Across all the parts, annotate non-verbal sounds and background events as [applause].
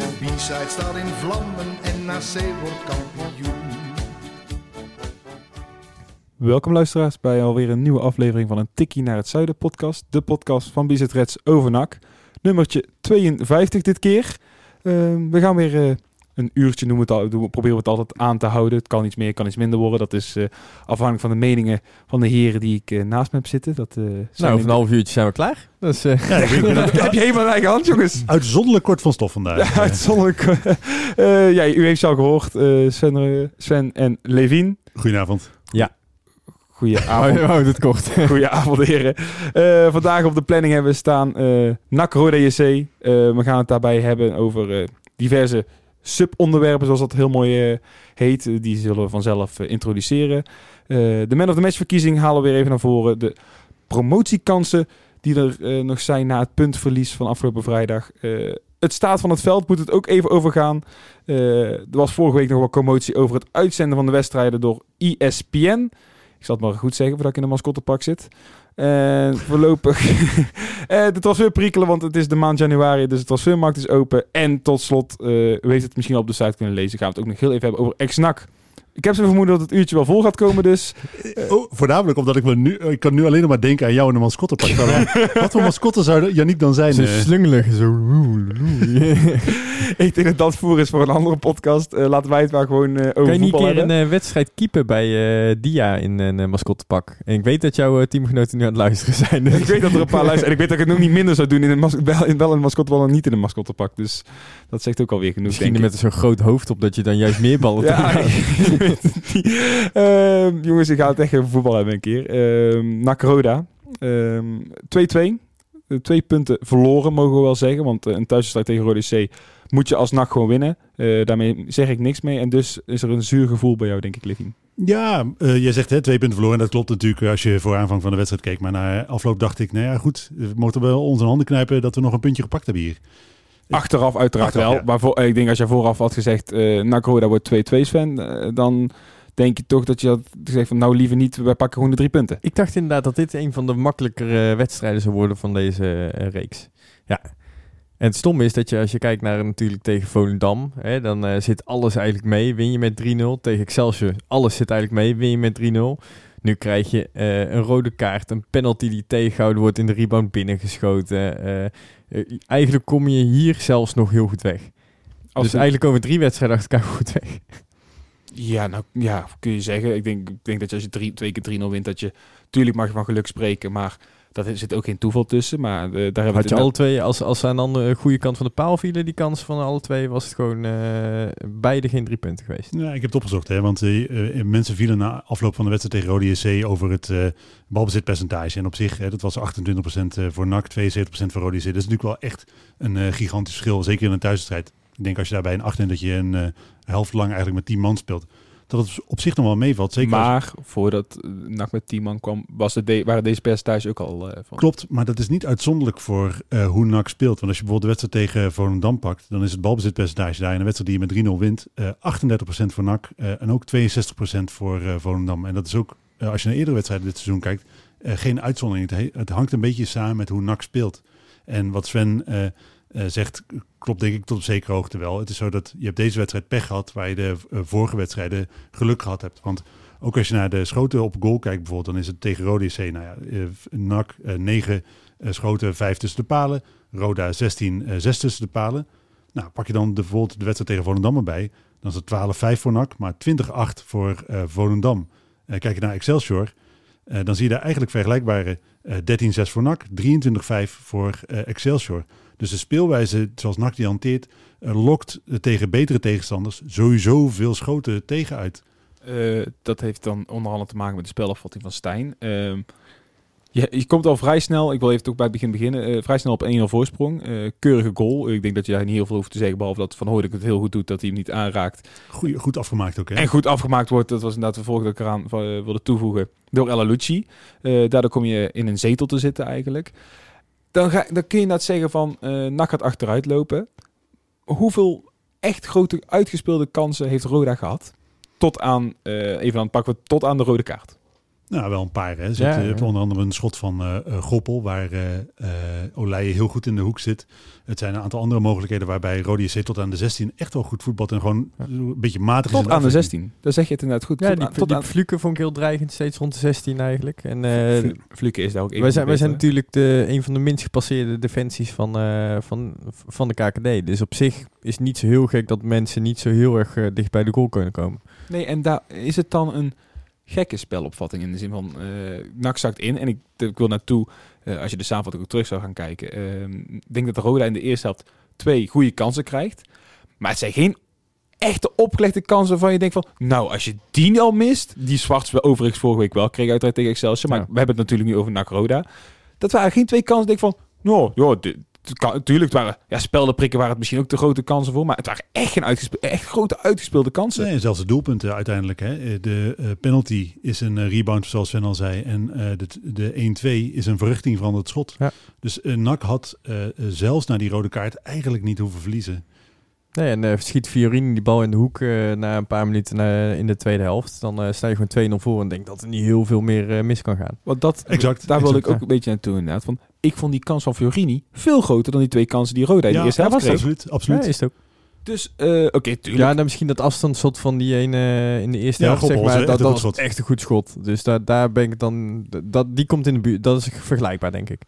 De B-side staat in vlammen en NAC wordt kampioen. Welkom luisteraars bij alweer een nieuwe aflevering van een Tikkie naar het Zuiden podcast. De podcast van Bizet Reds over NAC. Nummertje 52 dit keer. Ehm, we gaan weer eh, een uurtje noemen het al, doen- proberen we het altijd aan te houden. Het kan iets meer, kan iets minder worden. Dat is eh, afhankelijk van de meningen van de heren die ik eh, naast me heb zitten. Dat, eh, zijn Nou, over een half uurtje zijn we klaar. Dus, eh, Ja, [laughs] heb je helemaal eigen hand, jongens. Uitzonderlijk kort van stof vandaag. Ja, [laughs] uitzonderlijk. Eh, ja, u heeft ze al gehoord. eh, Sven, Sven en Levin. Goedenavond. Goedenavond. hou hou het kort. Goedenavond, heren. Eh, vandaag op de planning hebben we staan eh NAC Roda JC. Eh, we gaan het daarbij hebben over diverse subonderwerpen, zoals dat heel mooi eh, heet. Eh, die zullen we vanzelf eh, introduceren. De Man of the Match verkiezing halen we weer even naar voren. De promotiekansen die er nog zijn na het puntverlies van afgelopen vrijdag. Het staat van het veld moet het ook even over gaan. Eh, er was vorige week nog wel commotie over het uitzenden van de wedstrijden door ESPN. Ik zal het maar goed zeggen voordat ik in een mascottepak zit. En voorlopig [laughs] eh, de transfer prikkelen, want het is de maand januari, dus de transfermarkt is open. En tot slot, eh, u heeft het misschien op de site kunnen lezen, gaan we het ook nog heel even hebben over ex-NAC. Ik heb zo'n vermoeden dat het uurtje wel vol gaat komen, dus Oh, voornamelijk omdat ik me nu... Ik kan nu alleen nog maar denken aan jou en een mascottepak. [laughs] Wat voor mascotte zou Yannick dan zijn? Zo eh? slungelig. Zo. ik denk dat dat voor is voor een andere podcast. Eh, laten wij het maar gewoon eh, over Kan je niet een keer hebben. een eh, wedstrijd keepen bij eh, Dia in een eh, mascottepak? En ik weet dat jouw eh, teamgenoten nu aan het luisteren zijn. dus- Ik weet dat er een paar luisteren. En ik weet dat ik het nog niet minder zou doen in een mas- wel, in, wel in een mascottebal en niet in een mascottepak. Dus dat zegt ook alweer genoeg, Misschien denk ik. met zo'n groot hoofd op dat je dan juist meer ballen [laughs] Ja, [laughs] [laughs] Ehm, jongens, ik ga het echt over voetbal hebben een keer. Ehm NAC Roda. Ehm, 2-2. Eh, Twee punten verloren, mogen we wel zeggen. Want eh, een thuiswedstrijd tegen Rode C moet je als NAC gewoon winnen. Eh, daarmee zeg ik niks mee. En dus is er een zuur gevoel bij jou, denk ik, Living. Ja, eh jij zegt hè, twee punten verloren. En dat klopt natuurlijk als je voor aanvang van de wedstrijd keek. Maar na afloop dacht ik, nou ja goed, we moeten wel onze handen knijpen dat we nog een puntje gepakt hebben hier. Achteraf uiteraard Achteraf, wel. ja. Maar voor, eh, ik denk als jij vooraf had gezegd, eh NAC Roda wordt 2-2 Sven, eh, dan denk je toch dat je had gezegd van nou liever niet, wij pakken gewoon de drie punten. Ik dacht inderdaad dat dit een van de makkelijkere wedstrijden zou worden van deze reeks. Ja. En het stomme is dat je als je kijkt naar natuurlijk tegen Volendam, hè, dan zit alles eigenlijk mee. Win je met 3-0 tegen Excelsior, alles zit eigenlijk mee. Win je met 3-0. Nu krijg je eh, een rode kaart, een penalty die tegengehouden wordt in de rebound binnengeschoten. Eh, eh, eigenlijk kom je hier zelfs nog heel goed weg. Als dus eigenlijk over drie wedstrijden achter elkaar goed weg. Ja, nou ja, kun je zeggen. Ik denk, ik denk dat je als je drie, twee keer 3-0 wint, dat je... Tuurlijk mag je van geluk spreken, maar dat zit ook geen toeval tussen. Maar eh, daar hebben we Had je alle twee, als, als ze aan de andere goede kant van de paal vielen, die kans van alle twee, was het gewoon eh, beide geen drie punten geweest. Ja, ik heb het opgezocht, hè, want eh, mensen vielen na afloop van de wedstrijd tegen Rode JC over het eh, balbezitpercentage. En op zich, hè, dat was 28% eh, voor NAC, 72% voor Rode JC. Dat is natuurlijk wel echt een eh, gigantisch verschil, zeker in een thuiswedstrijd. Ik denk als je daarbij een acht neemt dat je een eh, helft lang eigenlijk met 10 man speelt, dat het op zich nog wel meevalt. Zeker als- Maar voordat NAC met 10 man kwam, was het de, waren deze percentages ook al eh, van. Klopt, maar dat is niet uitzonderlijk voor eh, hoe NAC speelt. Want als je bijvoorbeeld de wedstrijd tegen Volendam pakt, dan is het balbezitpercentage daar in een wedstrijd die je met 3-0 wint, eh 38% voor NAC eh, en ook 62% voor eh, Volendam. En dat is ook, eh, als je naar eerdere wedstrijden dit seizoen kijkt, eh, geen uitzondering. Het, he- het hangt een beetje samen met hoe NAC speelt. En wat Sven eh, eh, zegt, klopt denk ik tot op zekere hoogte wel. Het is zo dat je hebt deze wedstrijd pech gehad, waar je de eh, vorige wedstrijden geluk gehad hebt. Want ook als je naar de schoten op goal kijkt bijvoorbeeld, dan is het tegen Rode JC, nou ja, eh, NAC eh, 9 eh, schoten, 5 tussen de palen. Roda 16, eh 6 tussen de palen. Nou, pak je dan de, bijvoorbeeld de wedstrijd tegen Volendam erbij, dan is het 12-5 voor NAC, maar 20-8 voor eh, Volendam. Eh, kijk je naar Excelsior, eh, dan zie je daar eigenlijk vergelijkbare eh 13-6 voor NAC, 23-5 voor eh, Excelsior. Dus de speelwijze zoals NAC die hanteert, eh, lokt eh, tegen betere tegenstanders sowieso veel schoten tegen uit. Eh, dat heeft dan onder andere te maken met de spelopvatting van Stijn. Je, je komt al vrij snel, ik wil even toch bij het begin beginnen, eh, vrij snel op 1-0 voorsprong. Eh, keurige goal. Ik denk dat je daar niet heel veel hoeft te zeggen, behalve dat Van Hooydonk het heel goed doet, dat hij hem niet aanraakt. Goeie, goed afgemaakt ook, hè? En goed afgemaakt wordt, dat was inderdaad de volgende dat ik eraan eh, wilde toevoegen, door Ella Lucci. Daardoor kom je in een zetel te zitten eigenlijk. Dan, ga, dan kun je inderdaad zeggen van, NAC gaat achteruit lopen. Hoeveel echt grote uitgespeelde kansen heeft Roda gehad? Tot aan, even dan pakken we tot aan de rode kaart. Nou, wel een paar. Hè. Zit, Ja, Je hebt onder andere een schot van eh eh, Goppel, waar eh eh, Olije heel goed in de hoek zit. Het zijn een aantal andere mogelijkheden waarbij Rode JC tot aan de 16 echt wel goed voetbalt en gewoon Ja. een beetje matig is in Tot aan de afwerking. 16. Dan zeg je het inderdaad goed. Ja, tot die, aan, tot die aan, Fluke vond ik heel dreigend, steeds rond de 16 eigenlijk. En eh, Flu- Fluke is daar ook wij zijn, wij zijn natuurlijk de, een van de minst gepasseerde defensies van, eh, van, van de KKD. Dus op zich is het niet zo heel gek dat mensen niet zo heel erg dicht bij de goal kunnen komen. Nee, en daar is het dan een gekke spelopvatting in de zin van NAC zakt in en ik, ik wil naartoe, eh, als je de samenvatting ook terug zou gaan kijken, ehm, ik denk dat de Roda in de eerste helft twee goede kansen krijgt, maar het zijn geen echte opgelegde kansen waarvan je denkt van, nou, als je die al mist, die Zwarts overigens vorige week wel kreeg uiteraard tegen Excelsior, maar Ja. we hebben het natuurlijk nu over NAC Roda, dat waren geen twee kansen, denk ik van, nou, ja, dit, natuurlijk, het waren ja, speldenprikken waren het misschien ook te grote kansen voor, maar het waren echt geen uitgespe- echt grote uitgespeelde kansen. Nee, en zelfs de doelpunten uiteindelijk. Hè. Eh, De eh, penalty is een eh, rebound, zoals Sven al zei. En eh, de, de 1-2 is een verrichting van het schot. Ja. Dus eh, NAC had zelfs na die rode kaart eigenlijk niet hoeven verliezen. Nee, en eh, schiet Fiorini die bal in de hoek eh, na een paar minuten eh, in de tweede helft. Dan eh, sta je gewoon 2-0 voor en denk dat er niet heel veel meer eh, mis kan gaan. Want dat, Exact, daar wilde ik ook een beetje naartoe inderdaad. Van, ik vond die kans van Fiorini veel groter dan die twee kansen die Roda in de Ja, eerste ja, helft kreeg. absoluut. absoluut. Ja, is het ook. Dus, eh, oké, tuurlijk. Ja, dan misschien dat afstandsschot van die ene in de eerste Ja, helft, zeg maar, dat, echt een dat goed was echt een goed schot. Dus daar, daar ben ik dan, dat, die komt in de buurt, dat is vergelijkbaar, denk ik.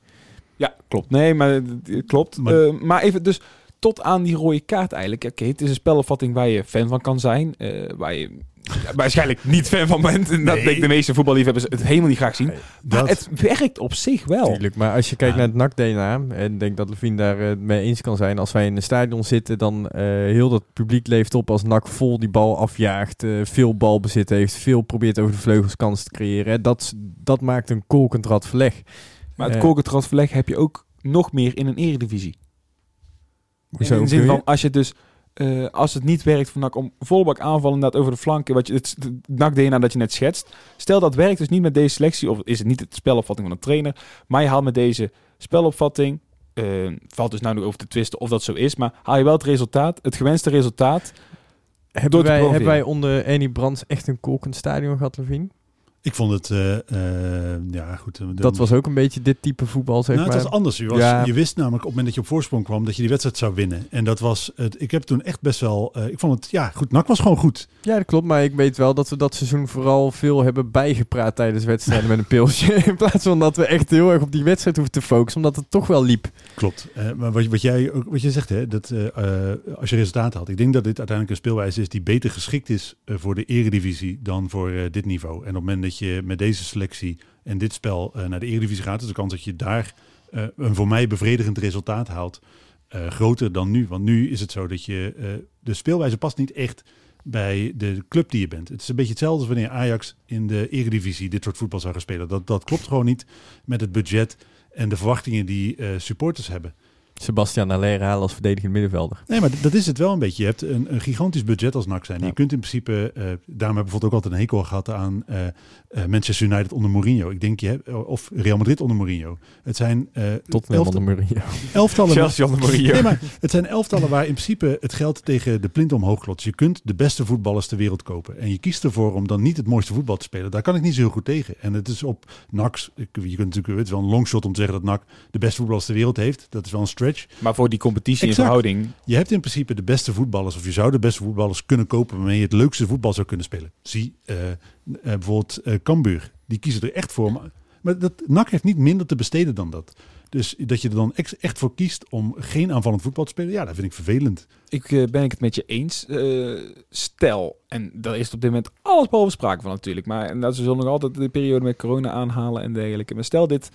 Ja, klopt. Nee, maar klopt. Maar- Maar, maar even dus tot aan die rode kaart eigenlijk. Oké, het is een spelopvatting waar je fan van kan zijn. eh, waar je ja, [laughs] waarschijnlijk niet fan van bent. En dat Nee. denk ik de meeste voetballiefhebbers het helemaal niet graag zien. Dat- het werkt op zich wel. Tuurlijk, maar als je kijkt Ja. naar het NAC-DNA, en ik denk dat Levine daar eh, mee eens kan zijn, als wij in een stadion zitten, dan eh heel dat publiek leeft op als NAC vol die bal afjaagt, eh, veel balbezit heeft, veel probeert over de vleugels kansen te creëren. Hè. Dat, dat maakt een kolkend rad verleg. Maar het Eh, kolkentrasverleg heb je ook nog meer in een eredivisie. In de zin van, als je dus... eh, als het niet werkt van NAC om volle bak aanvallen inderdaad over de flanken, wat je, het, het NAC-DNA dat je net schetst. Stel dat werkt dus niet met deze selectie, of is het niet het spelopvatting van een trainer, maar je haalt met deze spelopvatting, eh, valt dus nou nog over te twisten of dat zo is, maar haal je wel het resultaat, het gewenste resultaat. Hebben wij, hebben wij onder Annie Brands echt een kolkend stadion gehad, Levine? Ik vond het, eh, eh, ja goed. Dat was ook een beetje dit type voetbal, zeg nou, maar. het was anders. Je, was, Ja. je wist namelijk op het moment dat je op voorsprong kwam dat je die wedstrijd zou winnen. En dat was het. Ik heb toen echt best wel. eh, ik vond het, ja, goed. NAC was gewoon goed. Ja, dat klopt. Maar ik weet wel dat we dat seizoen vooral veel hebben bijgepraat tijdens wedstrijden met een pilsje. [laughs] In plaats van dat we echt heel erg op die wedstrijd hoeven te focussen. Omdat het toch wel liep. Klopt. Maar wat, wat jij wat je zegt, hè, dat als je resultaten had. Ik denk dat dit uiteindelijk een speelwijze is die beter geschikt is voor de eredivisie dan voor dit niveau. En op het moment dat je met deze selectie en dit spel eh, naar de eredivisie gaat, is de kans dat je daar eh, een voor mij bevredigend resultaat haalt eh, groter dan nu. Want nu is het zo dat je de speelwijze past niet echt bij de club die je bent. Het is een beetje hetzelfde als wanneer Ajax in de eredivisie dit soort voetbal zou gaan spelen. Dat, dat klopt gewoon niet met het budget en de verwachtingen die supporters hebben. Sebastian Aller halen als verdedigend middenvelder. Nee, maar dat is het wel een beetje. Je hebt een, een gigantisch budget als NAC zijn. Ja. Je kunt in principe, eh daarom heb ik bijvoorbeeld ook altijd een hekel gehad aan eh, eh, Manchester United onder Mourinho. Ik denk je hebt, of Real Madrid onder Mourinho. Het zijn eh Tot elft- onder Mourinho. [laughs] elftallen. Chelsea onder Mourinho. Nee, maar het zijn elftallen waar in principe het geld tegen de plint omhoog klotst. Je kunt de beste voetballers ter wereld kopen. En je kiest ervoor om dan niet het mooiste voetbal te spelen. Daar kan ik niet zo heel goed tegen. En het is op NAC, ik- je kunt natuurlijk, het is wel een longshot om te zeggen dat NAC de beste voetballers ter wereld heeft. Dat is wel een stretch. Maar voor die competitie in Exact. verhouding, Je hebt in principe de beste voetballers, of je zou de beste voetballers kunnen kopen waarmee je het leukste voetbal zou kunnen spelen. Zie eh, eh, bijvoorbeeld eh Cambuur. Die kiezen er echt voor. Maar, maar dat, NAC heeft niet minder te besteden dan dat. Dus dat je er dan echt voor kiest om geen aanvallend voetbal te spelen, ja, dat vind ik vervelend. ik, ben ik het met je eens. Stel, en daar is op dit moment alles behalve sprake van natuurlijk. Maar en dat ze zullen nog altijd de periode met corona aanhalen en dergelijke. Maar stel dit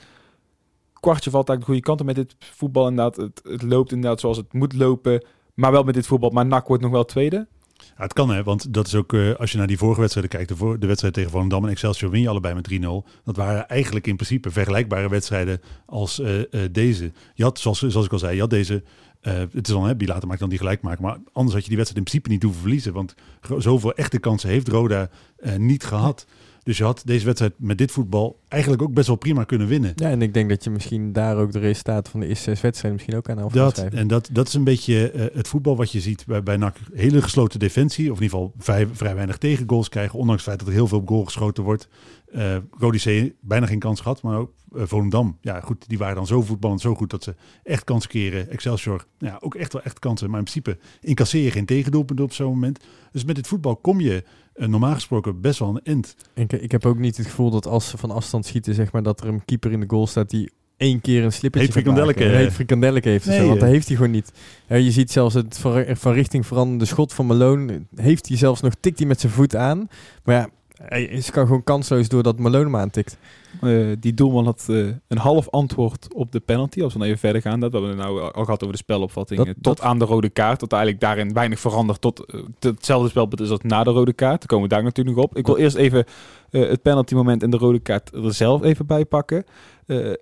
kwartje valt eigenlijk de goede kant op met dit voetbal. Inderdaad, het, het loopt inderdaad zoals het moet lopen. Maar wel met dit voetbal. Maar NAC wordt nog wel tweede. Het kan hè, want dat is ook, eh, als je naar die vorige wedstrijden kijkt, de, voor, de wedstrijd tegen Volendam en Excelsior win je allebei met 3-0. Dat waren eigenlijk in principe vergelijkbare wedstrijden als eh, eh, deze. Je had, zoals, zoals ik al zei, je had deze, het is dan, hè, maakt dan die gelijk maken, maar anders had je die wedstrijd in principe niet hoeven verliezen, want zoveel echte kansen heeft Roda niet gehad. Dus je had deze wedstrijd met dit voetbal eigenlijk ook best wel prima kunnen winnen. Ja, en ik denk dat je misschien daar ook de resultaten van de eerste zes wedstrijden misschien ook aan kan Dat, en dat, dat is een beetje eh, het voetbal wat je ziet bij, bij NAC. Hele gesloten defensie, of in ieder geval vrij, vrij weinig tegengoals krijgen. Ondanks het feit dat er heel veel op goal geschoten wordt. C bijna geen kans gehad, maar ook eh, Volendam. Ja goed, die waren dan zo voetballend, zo goed dat ze echt kansen keren. Excelsior, ja, ook echt wel echt kansen. Maar in principe incasseer je geen tegendoelpunten op zo'n moment. Dus met dit voetbal kom je normaal gesproken best wel een end. Ik, ik heb ook niet het gevoel dat als ze van afstand schieten, zeg maar, dat er een keeper in de goal staat die één keer een slippertje Heet maken. frikandelleke. Heet frikandelleke heeft Nee, zo, want eh. dat heeft hij gewoon niet. Ja, je ziet zelfs het van, van richting veranderende schot van Malone, heeft hij zelfs nog, tikt hij met zijn voet aan. Maar ja, hij is kan gewoon kansloos doordat Malone hem aantikt. Eh, die doelman had eh, een half antwoord op de penalty. Als we dan even verder gaan. Dat we hebben we nou al gehad over de spelopvatting. Dat- eh, tot dat- aan de rode kaart. Dat eigenlijk daarin weinig verandert. Tot tot hetzelfde spelpunt is als na de rode kaart. Daar komen we daar natuurlijk nog op. Ik wil eerst even het penalty moment en de rode kaart er zelf even bij pakken.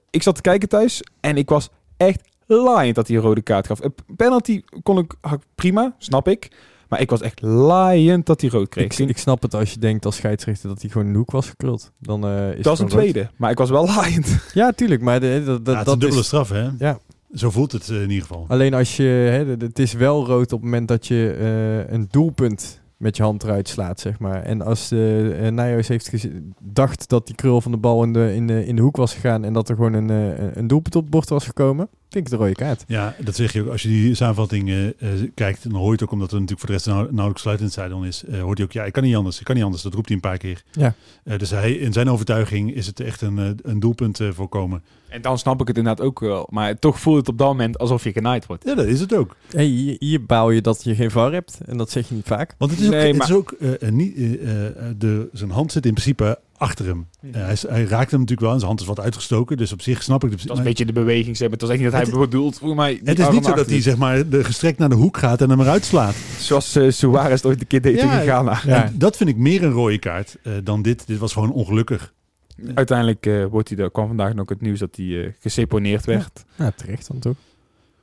Ik zat te kijken thuis. En ik was echt laaiend dat hij een rode kaart gaf. Een penalty kon ik prima, snap ik. Maar ik was echt laaiend dat hij rood kreeg. Ik, ik snap het als je denkt als scheidsrechter dat hij gewoon in de hoek was gekruld. Dan eh, is dat was een rood. tweede. Maar ik was wel laaiend. [laughs] Ja, tuurlijk, maar de, dat, dat, Ja, het is dat een dubbele is... straf hè. Ja, Zo voelt het eh, in ieder geval. Alleen als je, hè, de- de- het is wel rood op het moment dat je eh, een doelpunt met je hand eruit slaat, zeg maar. En als uh, Nijhuis heeft geze- dacht dat die krul van de bal in de, in, de, in de hoek was gegaan en dat er gewoon een, een doelpunt op het bord was gekomen, vind ik het een rode kaart. Ja, dat zeg je ook. Als je die samenvatting eh, eh, kijkt, dan hoor je het ook, omdat er natuurlijk voor de rest nou, nauwelijks sluit in het stadion is, eh, hoort hij ook, ja, ik kan niet anders, ik kan niet anders. Dat roept hij een paar keer. Ja. Eh, dus hij, in zijn overtuiging is het echt een, een doelpunt eh, voorkomen. En dan snap ik het inderdaad ook wel. Maar toch voelt het op dat moment alsof je genaaid wordt. Ja, dat is het ook. Hey, hier, hier bouw je dat je geen VAR hebt en dat zeg je niet vaak. Want het is ook, Nee, het maar- is ook niet, de, zijn hand zit in principe achter hem. Eh, hij, is- hij raakt hem natuurlijk wel en zijn hand is wat uitgestoken. Dus op zich snap ik de Dat was een beetje de beweging. zeg maar. Het was echt niet dat hij Het- bedoeld. Volgens mij. Het is niet zo dat hij zeg maar de gestrekt naar de hoek gaat en hem eruit slaat. Zoals eh Suarez het ooit een keer deed Ja, tegen Ghana. Ja. En dat vind ik meer een rode kaart eh, dan dit. Dit was gewoon ongelukkig. Uiteindelijk eh, wordt hij er, kwam vandaag nog het nieuws dat hij eh, geseponeerd werd. Ja, terecht dan toch?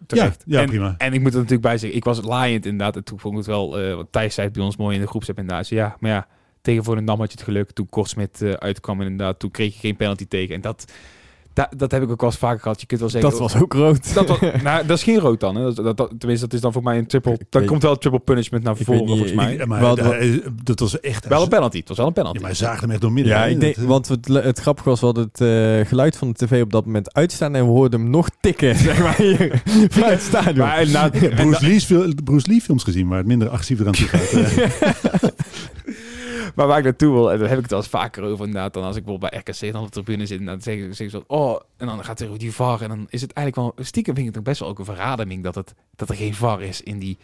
Terecht. Ja, ja, en, prima. En ik moet er natuurlijk bij zeggen, ik was laaiend inderdaad. En toen vond ik het wel, eh want Thijs zei het bij ons mooi in de groepsapp inderdaad. Ja, maar ja, tegen Volendam had je het geluk. Toen Kortsmit eh uitkwam inderdaad, toen kreeg je geen penalty tegen. En dat, dat, dat heb ik ook wel eens vaker gehad. Je kunt wel zeggen... Dat was ook rood. Dat, was, [laughs] nou, dat is geen rood dan. Hè. Dat, dat, dat- tenminste, dat is dan voor mij een triple... Ik weet- komt wel triple punishment naar Ik voren, volgens mij. Ja, maar Wel, dat was echt... Wel een penalty. Het was wel een penalty. Ja, maar hij zagen hem echt door midden. Ja, ik denk, Dat- want het, het grappige was, we hadden het eh, geluid van de tv op dat moment uitstaan en we hoorden hem nog tikken, [laughs] zeg maar, hier, [laughs] vanuit het stadion. Maar na- Bruce, Lee's, Bruce Lee films gezien, waar het minder agressief eraan toe gaat. Maar waar ik naartoe wil, en daar heb ik het wel eens vaker over inderdaad, dan als ik bijvoorbeeld bij RKC dan op de tribune zit, en dan zeggen zeggen ze zo, oh, en dan gaat er over die VAR, en dan is het eigenlijk wel, stiekem vind ik het best wel ook een verademing dat, het, dat er geen VAR is in die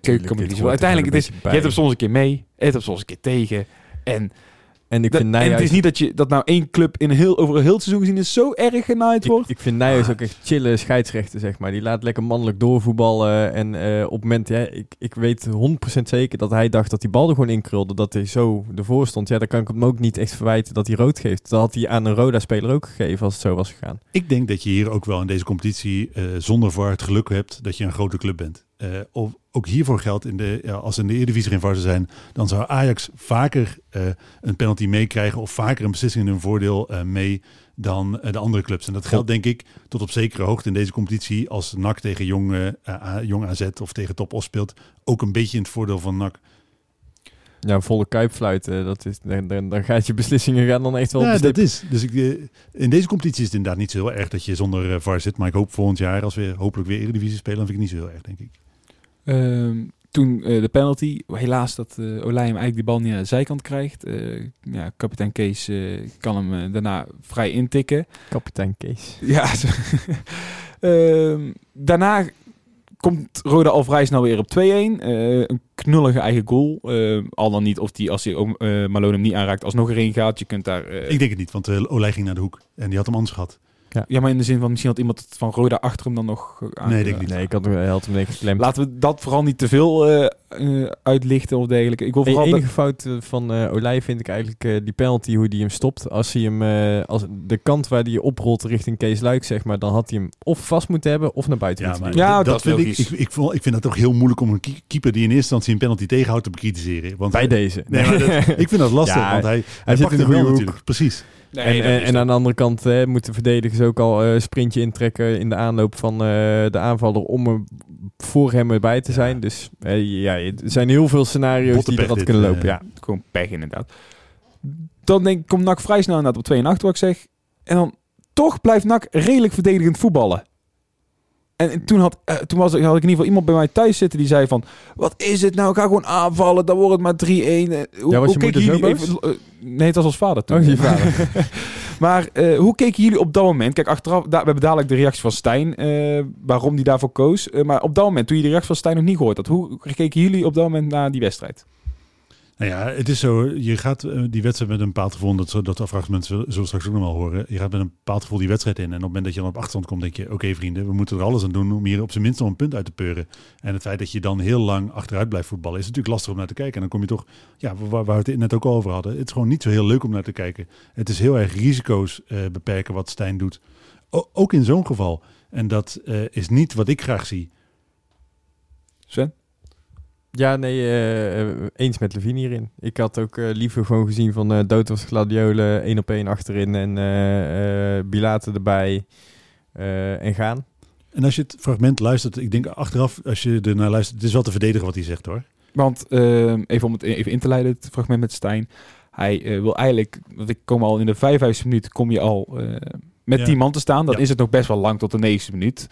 keukencompetitie. er Uiteindelijk, het is, je hebt hem soms een keer mee, je hebt hem soms een keer tegen, en, en ik dat- vind en het Nijhuis, is niet dat, je, dat nou één club in heel, over een heel seizoen gezien is zo erg genaaid ik, wordt. ik vind Nijhuis ook echt chille scheidsrechter, zeg maar. Die laat lekker mannelijk doorvoetballen en eh, op het moment, ja, ik, ik weet 100% zeker dat hij dacht dat die bal er gewoon in krulde, dat hij zo ervoor stond. Ja, dan kan ik hem ook niet echt verwijten dat hij rood geeft. Dat had hij aan een Roda-speler ook gegeven als het zo was gegaan. Ik denk dat je hier ook wel in deze competitie eh, zonder VAR het geluk hebt dat je een grote club bent. Eh, of, ook hiervoor geldt, in de, ja, als in de Eredivisie geen VAR zou zijn, dan zou Ajax vaker eh, een penalty meekrijgen of vaker een beslissing in hun voordeel eh, mee dan eh, de andere clubs. En dat geldt denk ik tot op zekere hoogte in deze competitie als NAC tegen Jong, Jong AZ of tegen Top Os speelt. Ook een beetje in het voordeel van NAC. Ja, volle kuipfluit, eh, dat is, dan, dan, dan gaat je beslissingen gaan dan echt wel Ja, dat is. Dus ik, in deze competitie is het inderdaad niet zo heel erg dat je zonder VAR zit. Maar ik hoop volgend jaar, als we hopelijk weer Eredivisie spelen, dan vind ik het niet zo heel erg, denk ik. Ehm, toen eh, de penalty, helaas dat eh Olij hem eigenlijk die bal niet aan de zijkant krijgt. Eh, ja, kapitein Kees eh, kan hem daarna vrij intikken. Kapitein Kees. Ja. [laughs] Ehm, daarna komt Roda al vrij snel weer op 2-1. Eh, een knullige eigen goal. Eh, al dan niet of die, als hij ook eh Malone hem niet aanraakt, alsnog erin gaat. Je kunt daar... Ik denk het niet, want uh, Olij ging naar de hoek en die had hem anders gehad. Ja, maar in de zin van misschien had iemand het van Roda achter hem dan nog uh, Nee, denk ik niet. Nee, ik had had hem denk ik geklemd. Laten we dat vooral niet te veel eh, eh, uitlichten of dergelijke. Ik wil De vooral dat- enige fout eh, van eh Olij vind ik eigenlijk eh, die penalty, hoe die hem stopt. Als hij hem, eh, als de kant waar hij oprolt richting Kees Luik, zeg maar, dan had hij hem of vast moeten hebben of naar buiten Ja, moeten maar. Ja, dat, vind ik, ik, ik, vond, ik vind dat toch heel moeilijk om een keeper die in eerste instantie een penalty tegenhoudt te bekritiseren. Want Bij deze. Nee, maar dat- [laughs] ik vind dat lastig, Ja, want hij, hij, zit pakt in de hem wel natuurlijk. Precies. Nee, en, dat en, dat. aan de andere kant hè, moeten verdedigers ook al een sprintje intrekken in de aanloop van eh, de aanvaller om er voor hem erbij te Ja. zijn. Dus eh, ja, er zijn heel veel scenario's die dit, kunnen eh. lopen. Ja. Gewoon pech inderdaad. Dan denk ik, komt NAC vrij snel inderdaad op 2 en 8, wat ik zeg. En dan toch blijft NAC redelijk verdedigend voetballen. En, en toen, had, eh, toen was, had ik in ieder geval iemand bij mij thuis zitten die zei van... Wat is het nou? Ik ga gewoon aanvallen. Dan wordt het maar 3-1. Eh, Hoe, Ja, was je hoe keken moeder zo jullie boos? even- eh, nee, het was als vader toen. Oh, je vader. [laughs] maar hoe keken jullie op dat moment? Kijk, achteraf, we hebben dadelijk de reactie van Stijn, waarom die daarvoor koos. Maar op dat moment, toen je de reactie van Stijn nog niet gehoord had, hoe keken jullie op dat moment naar die wedstrijd? Nou ja, het is zo. Je gaat eh, die wedstrijd met een bepaald gevoel, dat, dat fragment zullen zullen straks ook nog wel horen. Je gaat met een bepaald gevoel die wedstrijd in. En op het moment dat je dan op achterstand komt, denk je: oké, vrienden, we moeten er alles aan doen om hier op zijn minst nog een punt uit te peuren. En het feit dat je dan heel lang achteruit blijft voetballen, is natuurlijk lastig om naar te kijken. En dan kom je toch, ja, waar, we het net ook al over hadden. Het is gewoon niet zo heel leuk om naar te kijken. Het is heel erg risico's eh, beperken wat Stijn doet. Ook in zo'n geval. En dat eh, is niet wat ik graag zie. Sven? Ja, nee, eh, eh, eens met Levine hierin. Ik had ook eh, liever gewoon gezien van eh Dood was Gladiolen, één op één achterin en eh eh Bilate erbij eh, en gaan. En als je het fragment luistert, ik denk achteraf, als je ernaar luistert, het is wel te verdedigen wat hij zegt hoor. Want ehm, even om het even in te leiden, het fragment met Stijn. Hij eh, wil eigenlijk, want ik kom al in de 55 minuut, kom je al eh, met Ja. 10 man te staan. Dan Ja. is het nog best wel lang tot de 90 minuut.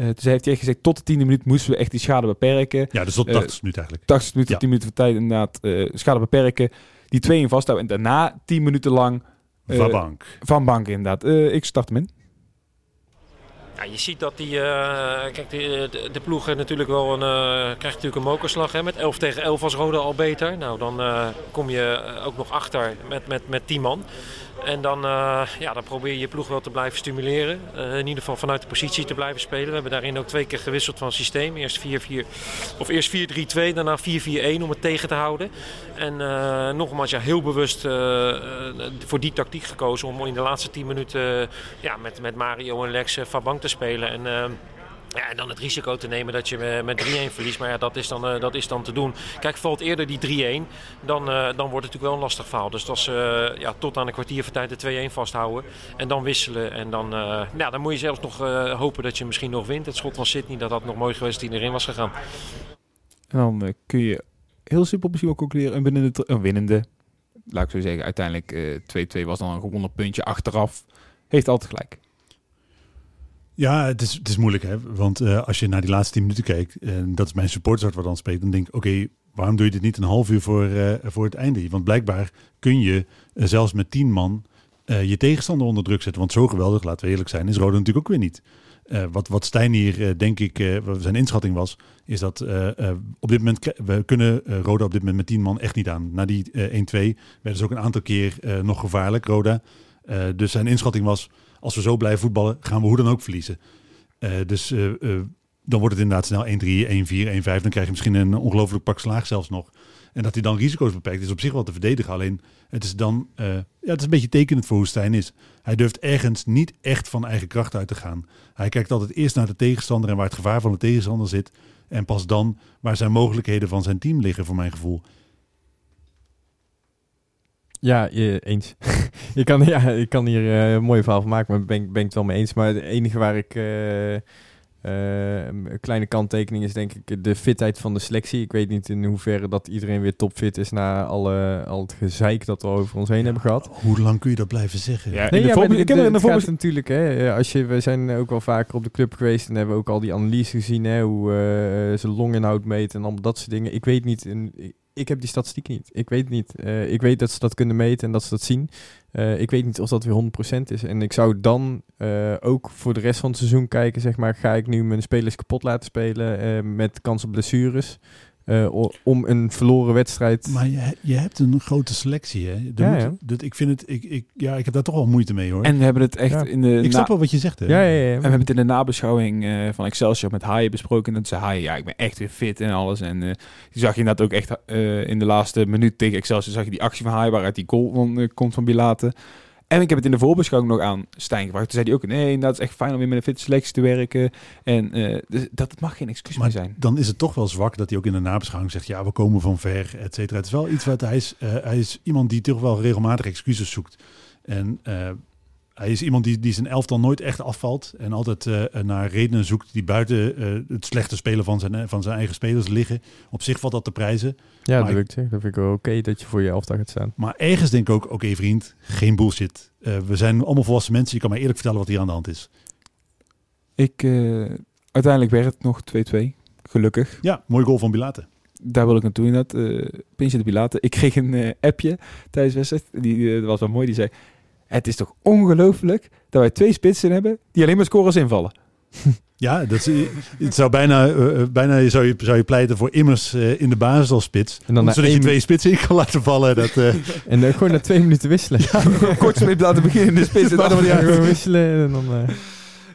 Eh dus heeft hij echt gezegd, tot de tiende minuut moesten we echt die schade beperken. Ja, dus tot Eh, 80 minuten eigenlijk. 80 minuten, Ja. 10 minuten van tijd inderdaad eh, schade beperken. Die twee in vasthouden en daarna 10 minuten lang eh, Vabank. van bank inderdaad. Eh, ik start hem in. Ja, je ziet dat die, eh, kijk, die, de, de ploeg natuurlijk wel een, eh, krijgt natuurlijk een mokerslag. Hè, met 11 tegen 11 was Rode al beter. Nou, dan eh, kom je ook nog achter met, met, met 10 man. En dan, eh, ja, dan probeer je je ploeg wel te blijven stimuleren. Eh, in ieder geval vanuit de positie te blijven spelen. We hebben daarin ook twee keer gewisseld van systeem. Eerst 4-4, of eerst 4-3-2, daarna 4-4-1 om het tegen te houden. En eh, nogmaals, ja, heel bewust voor die tactiek gekozen om in de laatste 10 minuten ja, met, met Mario en Lex uh, Fabank te spelen. En, uh, ja, en dan het risico te nemen dat je uh, met 3-1 verliest. Maar ja, dat is dan, uh, dat is dan te doen. Kijk, valt eerder die 3-1, dan, uh, dan wordt het natuurlijk wel een lastig verhaal. Dus dat is ja, tot aan een kwartier van tijd de 2-1 vasthouden. En dan wisselen. En dan, ja, dan moet je zelfs nog hopen dat je misschien nog wint. Het schot van Sydney, dat had nog mooi geweest die erin was gegaan. En dan kun je heel simpel misschien wel concluderen. Een winnende, een winnende laat ik zo zeggen, uiteindelijk 2-2 was dan een gewonnen puntje achteraf. Heeft altijd gelijk. Ja, het is, het is moeilijk, hè? Want uh, als je naar die laatste 10 minuten kijkt, en dat is mijn supporters wat dan spreekt, dan denk ik, oké, waarom doe je dit niet een half uur voor, uh, voor het einde? Want blijkbaar kun je uh, zelfs met 10 man je tegenstander onder druk zetten. Want zo geweldig, laten we eerlijk zijn, is Rode natuurlijk ook weer niet. Wat, wat Stijn hier, denk ik, zijn inschatting was, is dat op dit moment, we kunnen Roda op dit moment met 10 man echt niet aan. Na die 1-2 werden ze ook een aantal keer nog gevaarlijk, Roda. dus zijn inschatting was, als we zo blijven voetballen, gaan we hoe dan ook verliezen. Uh, dus uh, uh, dan wordt het inderdaad snel 1-3, 1-4, 1-5. Dan krijg je misschien een ongelooflijk pak slaag zelfs nog. En dat hij dan risico's beperkt is op zich wel te verdedigen. Alleen het is dan, ja, het is een beetje tekenend voor hoe Stijn is. Hij durft ergens niet echt van eigen kracht uit te gaan. Hij kijkt altijd eerst naar de tegenstander en waar het gevaar van de tegenstander zit. En pas dan waar zijn mogelijkheden van zijn team liggen, voor mijn gevoel. Ja, eens. [laughs] je kan, ja, ik kan hier uh, een mooie verhaal van maken, maar ben, ben ik het wel mee eens. Maar het enige waar ik uh, uh, een kleine kanttekening is, denk ik, de fitheid van de selectie. Ik weet niet in hoeverre dat iedereen weer topfit is na alle, al het gezeik dat we over ons heen ja, hebben gehad. Hoe lang kun je dat blijven zeggen? Ja, nee, ja, ik heb er in de voorbeeld natuurlijk. Hè, als je, we zijn ook wel vaker op de club geweest en hebben we ook al die analyse gezien, hè, hoe uh, ze longinhoud meten en allemaal dat soort dingen. Ik weet niet. In, ik heb die statistiek niet. Ik weet niet. Uh, ik weet dat ze dat kunnen meten en dat ze dat zien. Uh, ik weet niet of dat weer 100% is. En ik zou dan uh, ook voor de rest van het seizoen kijken, zeg maar, ga ik nu mijn spelers kapot laten spelen met kans op blessures? Eh, om een verloren wedstrijd... Maar je, je hebt een grote selectie, hè? Ja, moet- ja. Dat, ik vind het, ik, ik, ja, ik heb daar toch wel moeite mee, hoor. En we hebben het echt Ja. in de... ik na- snap wel wat je zegt, hè? ja, ja, ja. En we hebben het in de nabeschouwing eh, van Excelsior met Haaien besproken. En toen zei Haaien, ja, ik ben echt weer fit en alles. En eh die zag je inderdaad ook echt eh, in de laatste minuut tegen Excelsior... zag je die actie van Haaien waaruit die goal van, komt van Bilate. En ik heb het in de voorbeschouwing nog aan Stijn gevraagd. Toen zei hij ook, nee, dat is echt fijn om weer met een fit selectie te werken. En eh, dus dat mag geen excuus Maar meer zijn. dan is het toch wel zwak dat hij ook in de nabeschouwing zegt... ja, we komen van ver, et cetera. Het is wel iets wat hij is... eh, hij is iemand die toch wel regelmatig excuses zoekt. En eh, hij is iemand die, die zijn elftal nooit echt afvalt... en altijd eh, naar redenen zoekt die buiten eh, het slechte spelen van zijn, van zijn eigen spelers liggen. Op zich valt dat te prijzen. Ja, Maar dat, ik- lukt, hè. dat vind ik wel oké dat je voor je elftal gaat staan. Maar ergens denk ik ook, oké vriend, geen bullshit. Eh, we zijn allemaal volwassen mensen. Je kan mij eerlijk vertellen wat hier aan de hand is. Ik, eh, uiteindelijk werd het nog 2-2. Gelukkig. Ja, mooi goal van Bilate. Daar wil ik naartoe inderdaad. eh Pintje de Bilate. Ik kreeg een eh, appje tijdens de wedstrijd. Die eh, was wel mooi. Die zei... Het is toch ongelooflijk dat wij twee spitsen hebben die alleen maar scoren als invallen. [laughs] Ja, dat is, het zou bijna, eh, eh, bijna zou je, zou je pleiten voor immers eh, in de basis als spits. En dan zodat je twee spitsen in kan laten vallen. Dat, eh, [laughs] En dan gewoon na twee minuten wisselen. [laughs] Kort spits laten beginnen in de spits. Maar dan gewoon wisselen en dan... eh,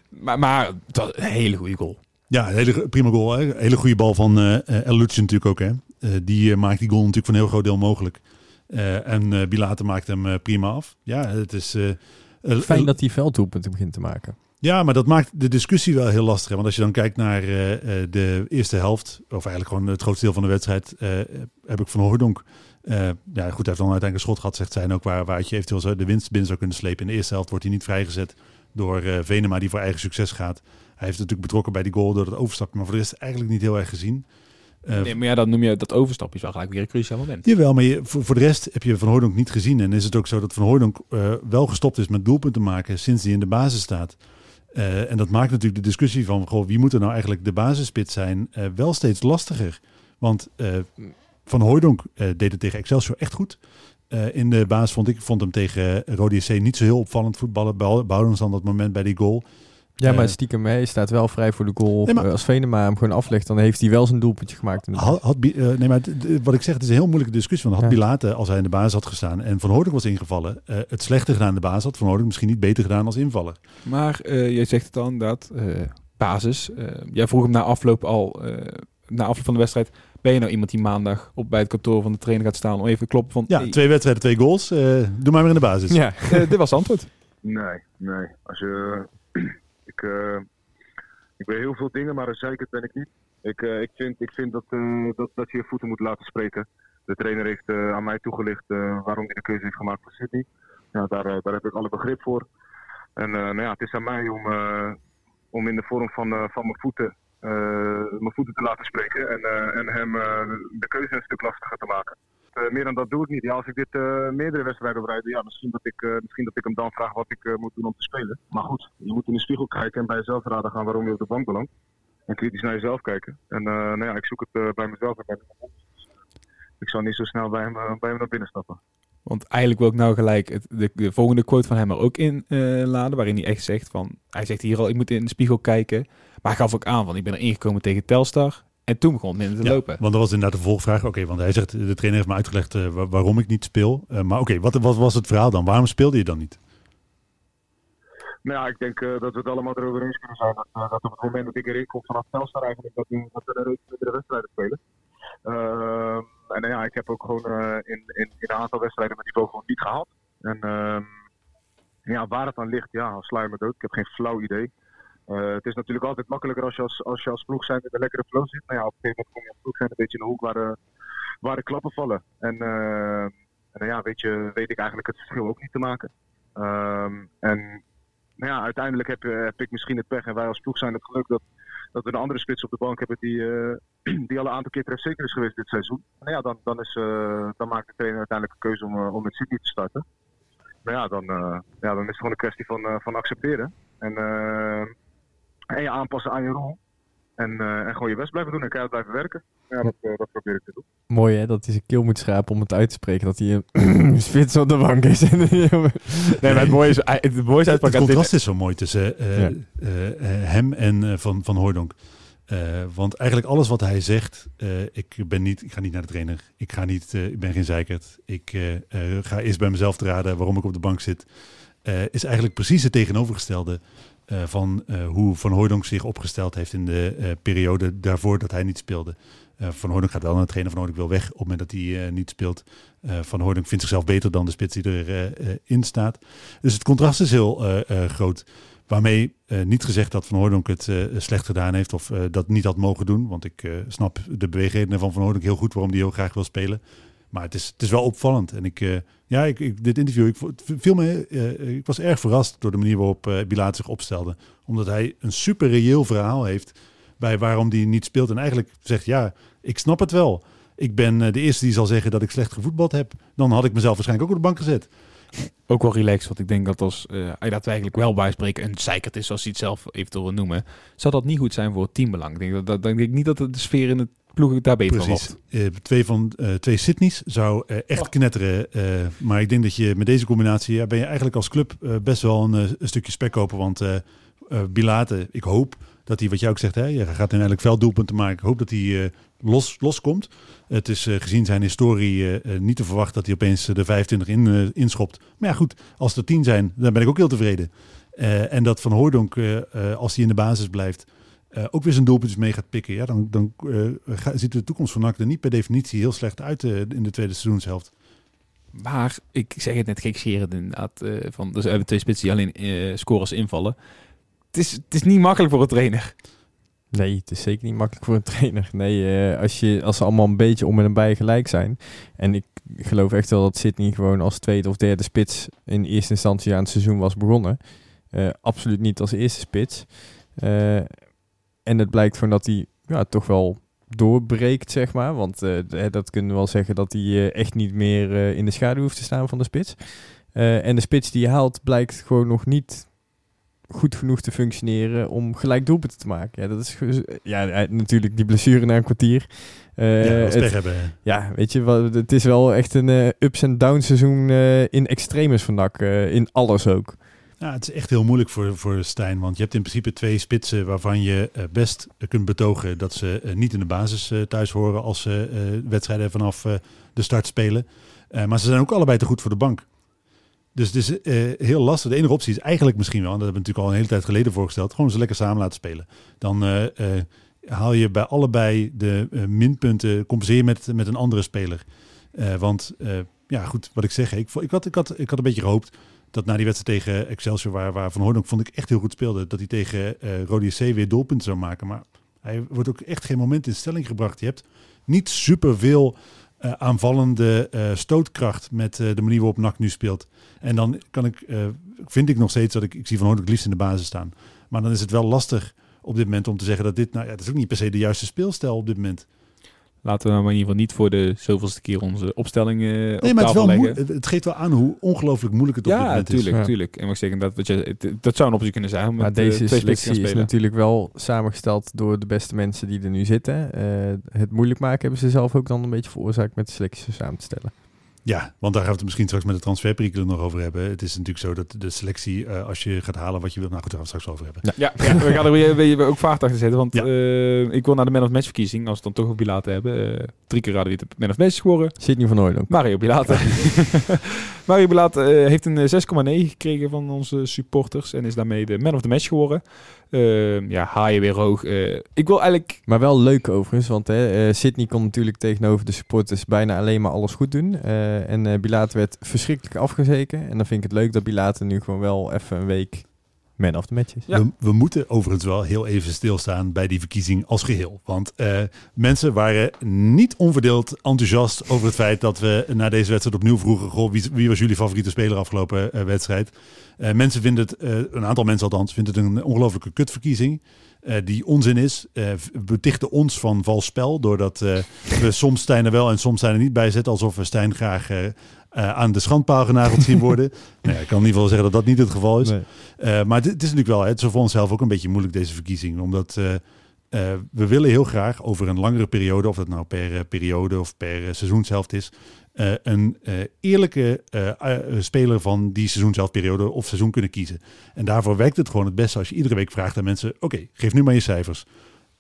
Maar, maar dat was een hele goede goal. ja, een hele prima goal. Hè? Hele goede bal van El Lucci natuurlijk ook. Hè? Eh, die maakt die goal natuurlijk voor een heel groot deel mogelijk. Eh, en Bilate maakt hem eh, prima af. Ja, het is... Fijn dat hij velddoelpunten begint te maken. Ja, maar dat maakt de discussie wel heel lastig. Hè? Want als je dan kijkt naar de eerste helft, of eigenlijk gewoon het grootste deel van de wedstrijd, heb ik van Hooydonk. eh, ja, goed, hij heeft dan uiteindelijk een schot gehad, zegt zijn ook, waar, waar je eventueel de winst binnen zou kunnen slepen. In de eerste helft wordt hij niet vrijgezet door Venema, die voor eigen succes gaat. Hij heeft natuurlijk betrokken bij die goal door het overstapje, maar voor de rest eigenlijk niet heel erg gezien. Eh, Nee, maar ja, dan noem je dat overstapje is wel gelijk weer een cruciaal moment. Jawel, maar je, voor, voor de rest heb je Van Hooydonk niet gezien. En is het ook zo dat Van Hooydonk eh, wel gestopt is met doelpunten maken sinds hij in de basis staat. Eh, en dat maakt natuurlijk de discussie van goh, wie moet er nou eigenlijk de basisspits zijn wel steeds lastiger. Want Van Hooydonk deed het tegen Excelsior echt goed. In de basis vond ik vond hem tegen Rode JC niet zo heel opvallend voetballen. Behoudens dan dat moment bij die goal. Ja, maar Eh, stiekem, hij staat wel vrij voor de goal. Nee, maar- Als Venema hem gewoon aflegt, dan heeft hij wel zijn doelpuntje gemaakt. Had, had, eh, nee, maar wat ik zeg, het is een heel moeilijke discussie. Want had Ja. Bilate, als hij in de basis had gestaan en Van Hooydonk was ingevallen, eh, het slechter gedaan in de basis, had Van Hooydonk misschien niet beter gedaan als invaller. Maar eh je zegt het al inderdaad, eh, basis. Eh, jij vroeg hem na afloop al, eh, na afloop van de wedstrijd, ben je nou iemand die maandag op bij het kantoor van de trainer gaat staan om even te kloppen van, Ja, hey, twee wedstrijden, twee goals. eh, doe maar weer in de basis. Ja, [laughs] dit was het antwoord. Nee, nee. Als je, ik, eh, ik ben heel veel dingen, maar een zeker ben ik niet. Ik, eh, ik vind, ik vind dat, eh, dat, dat je je voeten moet laten spreken. De trainer heeft aan mij toegelicht waarom hij de keuze heeft gemaakt voor Sydney. Ja, daar, daar heb ik alle begrip voor. En nou ja, het is aan mij om, om in de vorm van, van mijn voeten mijn voeten te laten spreken. En, en hem de keuze een stuk lastiger te maken. Eh, meer dan dat doe ik niet. Ja, als ik dit eh, meerdere wedstrijden op ja, misschien, dat ik, eh, misschien dat ik hem dan vraag wat ik moet doen om te spelen. Maar goed, je moet in de spiegel kijken en bij jezelf raden gaan waarom je op de bank belandt. En kritisch naar jezelf kijken. En nou ja, ik zoek het bij mezelf en bij mijn Ik zal niet zo snel bij hem, bij hem naar binnen stappen. Want eigenlijk wil ik nou gelijk het, de, de volgende quote van hem er ook in eh, laden, waarin hij echt zegt van, hij zegt hier al, ik moet in de spiegel kijken. Maar hij gaf ook aan van, ik ben er ingekomen tegen Telstar. En toen begon het minder te Ja, lopen. Want dat was inderdaad de volgvraag. Oké, want hij zegt, de trainer heeft me uitgelegd eh, wa- waarom ik niet speel. Eh, maar oké, wat, wat was het verhaal dan? Waarom speelde je dan niet? Nou ja, ik denk eh, dat we het allemaal erover eens kunnen zijn. Dat, eh, dat op het moment dat ik erin kom vanaf Telstar eigenlijk, dat we, dat we een reeks wedstrijden spelen. Ehm, en ja, ik heb ook gewoon eh, in, in, in een aantal wedstrijden mijn niveau gewoon niet gehad. En ehm, ja, waar het aan ligt, ja, sla je me dood. Ik heb geen flauw idee. Eh, het is natuurlijk altijd makkelijker als je als, als, je als ploeg zijn in een lekkere flow zit. Nou ja, op een gegeven moment kom je als ploeg zijn een beetje in de hoek waar, waar de klappen vallen. En, eh, en ja, weet, je, weet ik eigenlijk het verschil ook niet te maken. Ehm, en nou ja, uiteindelijk heb, eh, heb ik misschien het pech en wij als ploeg zijn het geluk dat, dat we een andere spits op de bank hebben die, eh, [clears throat] die al een aantal keer trefzeker is geweest dit seizoen. Nou ja, dan, dan, is, eh, dan maakt de trainer uiteindelijk een keuze om, eh, om met Sydney te starten. Nou ja, dan, eh, ja, dan is het gewoon een kwestie van, eh, van accepteren. En, eh, en je aanpassen aan je rol. En, eh, en gewoon je best blijven doen en keihard blijven werken. Ja, dat, eh, dat probeer ik te doen. mooi hè, dat hij zijn keel moet schrapen om het uit te spreken. Dat hij [clears throat] een spits op de bank is. [laughs] nee, maar het mooie is, het mooie is Het contrast is zo mooi tussen eh, Ja. eh, eh, hem en eh, van, van Hooydonk. Eh, want eigenlijk alles wat hij zegt, eh, ik, ben niet, ik ga niet naar de trainer, ik, ga niet, eh, ik ben geen zeikert, ik eh, eh, ga eerst bij mezelf te raden waarom ik op de bank zit, eh, is eigenlijk precies het tegenovergestelde eh, van eh, hoe Van Hooydonk zich opgesteld heeft in de eh, periode daarvoor dat hij niet speelde. Van Hooydonk gaat wel naar de trainer, Van Hooydonk wil weg op het moment dat hij niet speelt. Van Hooydonk vindt zichzelf beter dan de spits die erin in in staat. Dus het contrast is heel groot. Waarmee niet gezegd dat Van Hooydonk het slecht gedaan heeft of dat niet had mogen doen. Want ik snap de beweegredenen van Van Hooydonk heel goed waarom hij heel graag wil spelen. Maar het is, het is wel opvallend. En ik, eh, ja, ik, ik, dit interview, ik, viel me, eh, ik was erg verrast door de manier waarop uh, Bilaat zich opstelde. Omdat hij een super reëel verhaal heeft bij waarom hij niet speelt. En eigenlijk zegt, ja, ik snap het wel. Ik ben eh, de eerste die zal zeggen dat ik slecht gevoetbald heb. Dan had ik mezelf waarschijnlijk ook op de bank gezet. Ook wel relaxed, want ik denk dat als eh hij daadwerkelijk wel bijspreken een zeikert is, zoals hij het zelf eventueel wil noemen, zou dat niet goed zijn voor het teambelang. Ik denk, dat, dat, ik denk niet dat de sfeer in het ploeg daar beter van Precies. Eh, twee van eh, twee Sydney's zou eh, echt knetteren. eh, maar ik denk dat je met deze combinatie ja, ben je eigenlijk als club eh, best wel een, een stukje spek kopen. Want eh eh, Bilate, ik hoop dat hij, wat jij ook zegt, hè, je gaat uiteindelijk velddoelpunten maken. Ik hoop dat hij eh, los, loskomt. Het is eh, gezien zijn historie niet te verwachten dat hij opeens de 25 in, eh, inschopt. Maar ja, goed, als er 10 zijn, dan ben ik ook heel tevreden. Eh, en dat Van Hooydonk, eh, als hij in de basis blijft, eh, ook weer zijn doelpuntjes mee gaat pikken. Ja, dan, dan eh, ga- ziet de toekomst van NAC er niet per definitie heel slecht uit eh, in de tweede seizoenshelft. Maar ik zeg het net gekscherend inderdaad. eh van, dus we hebben twee spitsen die alleen eh scores invallen. Het is, het is niet makkelijk voor een trainer. Nee, het is zeker niet makkelijk voor een trainer. Nee, eh, als, je, als ze allemaal een beetje om en bij gelijk zijn. En ik geloof echt wel dat Sydney gewoon als tweede of derde spits in eerste instantie aan het seizoen was begonnen. Eh, absoluut niet als eerste spits. Eh, en het blijkt gewoon dat hij ja, toch wel doorbreekt, zeg maar. Want eh, dat kunnen we wel zeggen dat hij eh, echt niet meer eh, in de schaduw hoeft te staan van de spits. En de spits die je haalt blijkt gewoon nog niet goed genoeg te functioneren om gelijk doelpunten te maken. Ja, dat is ja, hij- natuurlijk die blessure na een kwartier. Ja, het- pech hebben. ja, weet je, wat, het is wel echt een ups en downs seizoen in extremis van NAC. eh, in alles ook. Ja, het is echt heel moeilijk voor, voor Stijn. Want je hebt in principe twee spitsen waarvan je eh, best kunt betogen dat ze eh, niet in de basis eh, thuis horen als ze wedstrijden vanaf de start spelen. Maar ze zijn ook allebei te goed voor de bank. Dus het is heel lastig. De enige optie is eigenlijk misschien wel, en dat hebben we natuurlijk al een hele tijd geleden voorgesteld, gewoon ze lekker samen laten spelen. Dan haal je bij allebei de minpunten, compenseer met, met een andere speler. Want ja, goed, wat ik zeg, ik, ik, had, ik, had, ik had een beetje gehoopt dat na die wedstrijd tegen Excelsior, waar, waar Van ook vond ik echt heel goed speelde, dat hij tegen Rode SC weer doelpunten zou maken. Maar hij wordt ook echt geen moment in stelling gebracht. Je hebt niet superveel eh aanvallende eh, stootkracht met de manier waarop NAC nu speelt. En dan kan ik, vind ik nog steeds dat ik, ik zie Van Hoorn het liefst in de basis staan. Maar dan is het wel lastig op dit moment om te zeggen dat dit, nou ja, dat is ook niet per se de juiste speelstijl op dit moment. Laten we nou maar in ieder geval niet voor de zoveelste keer onze opstelling eh op Nee, maar het, is tafel wel leggen. het, het geeft wel aan hoe ongelooflijk moeilijk het op dit Ja, moment is. tuurlijk, Ja. tuurlijk. En wat ik zeg, dat, wat je, het- dat zou een optie kunnen zijn. Maar eh, deze selectie is natuurlijk wel samengesteld door de beste mensen die er nu zitten. Eh, het moeilijk maken hebben ze zelf ook dan een beetje veroorzaakt met de selectie samen te stellen. Ja, want daar gaan we het misschien straks met de transferperikelen nog over hebben. Het is natuurlijk zo dat de selectie, eh, als je gaat halen wat je wilt, nou goed, daar gaan we het straks over hebben. Ja, ja, we gaan er weer, weer ook vaart achter zetten. Want Ja. eh, ik wil naar de man of match verkiezing. Als we het dan toch op Bilate hebben. eh, drie keer raden wie de man of match scoren. Sydney van Hooydonk. Mario Bilate. [laughs] Mario Bilate eh, heeft een eh, 6,9 gekregen van onze supporters. En is daarmee de man of the match geworden. Eh, ja, haaien weer hoog. Eh, ik wil eigenlijk... Maar wel leuk overigens, want hè, eh, Sydney kon natuurlijk tegenover de supporters bijna alleen maar alles goed doen. Eh, en eh Bilate werd verschrikkelijk afgezeken. En dan vind ik het leuk dat Bilate nu gewoon wel even een week man of the match is. Ja. We, we moeten overigens wel heel even stilstaan bij die verkiezing als geheel. Want eh, mensen waren niet onverdeeld enthousiast over het feit dat we na deze wedstrijd opnieuw vroegen: goh, wie, wie was jullie favoriete speler afgelopen eh, wedstrijd? Eh, mensen vinden het, eh, een aantal mensen althans, vinden het een ongelofelijke kutverkiezing. eh, die onzin is. Eh, v- betichten ons van vals spel. Doordat eh, we soms Stijn er wel en soms Stijn er niet bij zetten. Alsof we Stijn graag eh, aan de schandpaal genageld zien worden. [laughs] nou, ja, ik kan in ieder geval zeggen dat dat niet het geval is. Nee. Eh, maar dit, het is natuurlijk wel, hè, het is voor onszelf ook een beetje moeilijk deze verkiezing. Omdat eh, we willen heel graag over een langere periode, of dat nou per periode of per seizoenshelft is, een eerlijke speler van die seizoenshelftperiode of seizoen kunnen kiezen. En daarvoor werkt het gewoon het beste als je iedere week vraagt aan mensen, oké, geef nu maar je cijfers.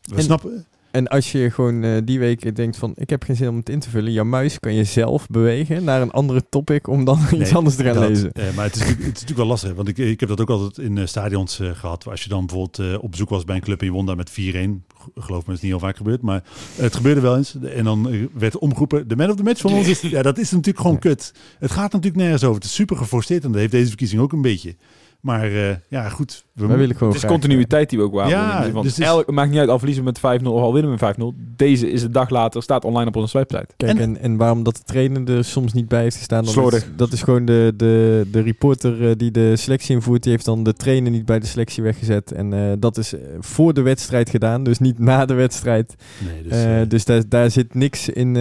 We En- snappen, En als je gewoon eh, die week denkt van ik heb geen zin om het in te vullen, jouw muis kan je zelf bewegen naar een andere topic om dan [laughs] iets anders te gaan dat, lezen. eh, maar het is, natuurlijk- het is natuurlijk wel lastig. Want ik, ik heb dat ook altijd in eh, stadions eh, gehad. Als je dan bijvoorbeeld op bezoek was bij een club en je won daar met 4-1. Geloof me, dat is niet heel vaak gebeurd. Maar het gebeurde wel eens. En dan werd omgeroepen, de man of the match van ons. is- [laughs] Ja, dat is natuurlijk gewoon kut. Het gaat natuurlijk nergens over. Het is super geforceerd. En dat heeft deze verkiezing ook een beetje. Maar eh, ja, goed. We Wij willen gewoon Het is continuïteit die we ook waarborgen. Ja, Dus, want dus elk, maakt niet uit al verliezen met 5-0 of al winnen we met 5-0. Deze is een dag later, staat online op onze website. Kijk, En- en, en, waarom dat de trainer er soms niet bij heeft gestaan, is, dat is gewoon de, de, de reporter eh, die de selectie invoert, die heeft dan de trainer niet bij de selectie weggezet. En eh, dat is voor de wedstrijd gedaan, dus niet na de wedstrijd. Nee, dus, dus daar, daar zit niks in.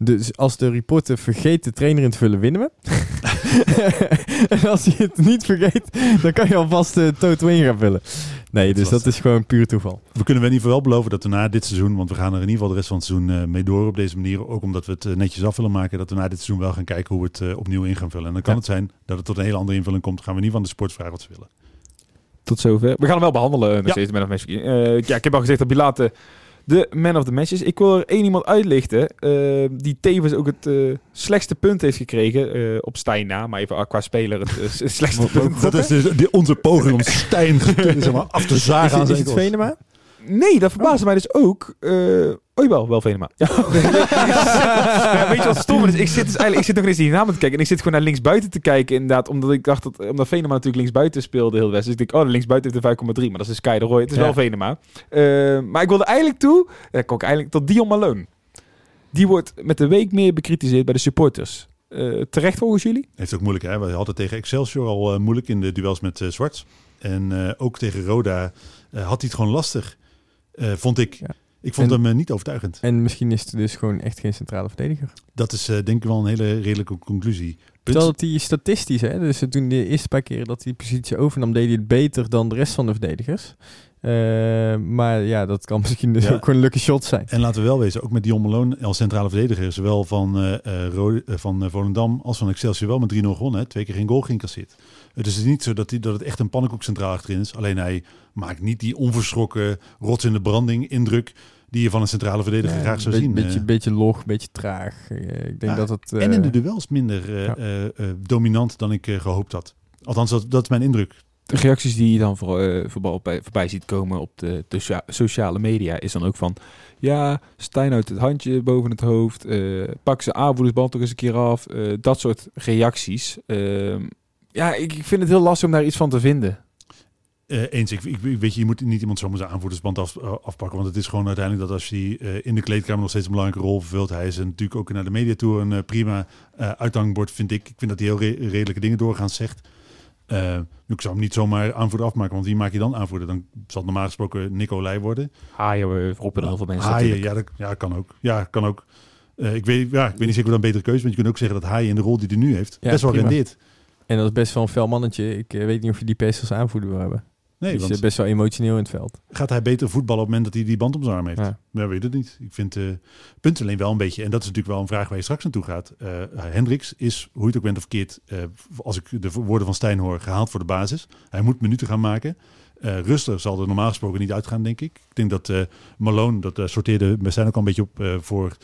Eh, dus als de reporter vergeet de trainer in te vullen, winnen we. [laughs] en als hij het niet vergeet, dan kan je alvast de Toto in gaan vullen. Nee, Dat dus dat is gewoon puur toeval. we kunnen in ieder geval wel beloven dat we na dit seizoen, want we gaan er in ieder geval de rest van het seizoen eh, mee door op deze manier, ook omdat we het eh, netjes af willen maken, dat we na dit seizoen wel gaan kijken hoe we het eh, opnieuw in gaan vullen. En dan kan Ja. het zijn dat het tot een hele andere invulling komt. Gaan we niet van de sport vragen wat ze willen. Tot zover. We gaan hem wel behandelen, nog Ja. steeds. Eh, ja, ik heb al gezegd dat Bilate de man of the match is. Ik wil er één iemand uitlichten eh, die tevens ook het eh, slechtste punt heeft gekregen eh, op Stijn na. Maar even qua speler het, [laughs] slechtste punt. Dat is dus onze poging om [laughs] Stijn zeg maar, af te zagen Is, aan zijn. Venema? Nee, dat verbaasde mij dus ook. eh oh jawel, wel Venema. Ja. [laughs] Ja, weet je wat stom is? Ik zit, dus eigenlijk, ik zit nog eens die namen te kijken. En ik zit gewoon naar linksbuiten te kijken inderdaad. Omdat ik dacht dat... Omdat Venema natuurlijk linksbuiten speelde heel best. Dus ik denk, oh, de linksbuiten heeft een 5,3. Maar dat is Sky de Roy. Het is Ja. wel Venema. Eh, maar ik wilde eigenlijk toe... Ja, ik eigenlijk tot Dion Malone. Die wordt met de week meer bekritiseerd bij de supporters. Eh, terecht volgens jullie? Heeft ook moeilijk, hè? We hadden tegen Excelsior al moeilijk in de duels met Zwarts. En eh, ook tegen Roda eh, had hij het gewoon lastig, eh, vond ik. Ja. Ik vond En- hem eh, niet overtuigend. En misschien is het dus gewoon echt geen centrale verdediger. Dat is eh, denk ik wel een hele redelijke conclusie. Punt- Terwijl dat hij statistisch, hè, dus toen de eerste paar keer dat hij die positie overnam, deed hij het beter dan de rest van de verdedigers. Maar ja, dat kan [laughs] misschien dus Ja. ook een lucky shot zijn. En laten we wel wezen, ook met Dion Malone als centrale verdediger, zowel van, Rode- van Volendam als van Excelsior wel met 3-0 gewonnen. Hè? Twee keer geen goal geïncasseerd. Het is niet zo dat, hij, dat het echt een pannenkoek centraal achterin is. Alleen hij maakt niet die onverschrokken, rots in de branding indruk die je van een centrale verdediger Ja, graag zou be- zien. Beetje, eh. beetje log, beetje traag. Eh, ik denk Ja, dat het... en in de eh, duels minder eh, ja. eh, eh, dominant dan ik eh, gehoopt had. Althans, dat, dat is mijn indruk. De reacties die je dan voor, eh, voorbij, bij- voorbij ziet komen op de, de socia- sociale media is dan ook van... Ja, Stijn uit het handje boven het hoofd. eh, pak zijn aanvoerdersband toch eens een keer af. eh, dat soort reacties. Ja, ik, ik vind het heel lastig om daar iets van te vinden. Eh, eens, ik, ik, weet je, je moet niet iemand zomaar zijn aanvoerdersband af, eh, afpakken. Want het is gewoon uiteindelijk dat als hij eh, in de kleedkamer nog steeds een belangrijke rol vervult. Hij is natuurlijk ook naar de mediatour een prima eh uithangbord, vind ik. Ik vind dat hij heel re- redelijke dingen doorgaans zegt. Eh, ik zou hem niet zomaar aanvoerder afmaken, want wie maak je dan aanvoerder? Dan zal het normaal gesproken Nicolai worden. Haaien we roepen er heel veel mensen Haaien, ja, dat, ja, kan ook. Ja, kan ook. Eh, ik, weet, ja, ik weet niet zeker wat een betere keuze, want je kunt ook zeggen dat Haaien in de rol die hij nu heeft Ja, best wel prima. rendeert. En dat is best wel een fel mannetje. Ik eh, weet niet of je die PS als aanvoerder wil hebben. Nee, die is best wel emotioneel in het veld. gaat hij beter voetballen op het moment dat hij die band om zijn arm heeft? Ja. Weet het niet. Ik vind eh punt alleen wel een beetje, en dat is natuurlijk wel een vraag waar je straks naartoe gaat. Eh Hendricks is, hoe je het ook bent of keert, als ik de woorden van Stijn hoor, gehaald voor de basis. Hij moet minuten gaan maken. Ruster zal er normaal gesproken niet uitgaan, denk ik. Ik denk dat Malone, dat sorteerde bij Stijn ook al een beetje op voor...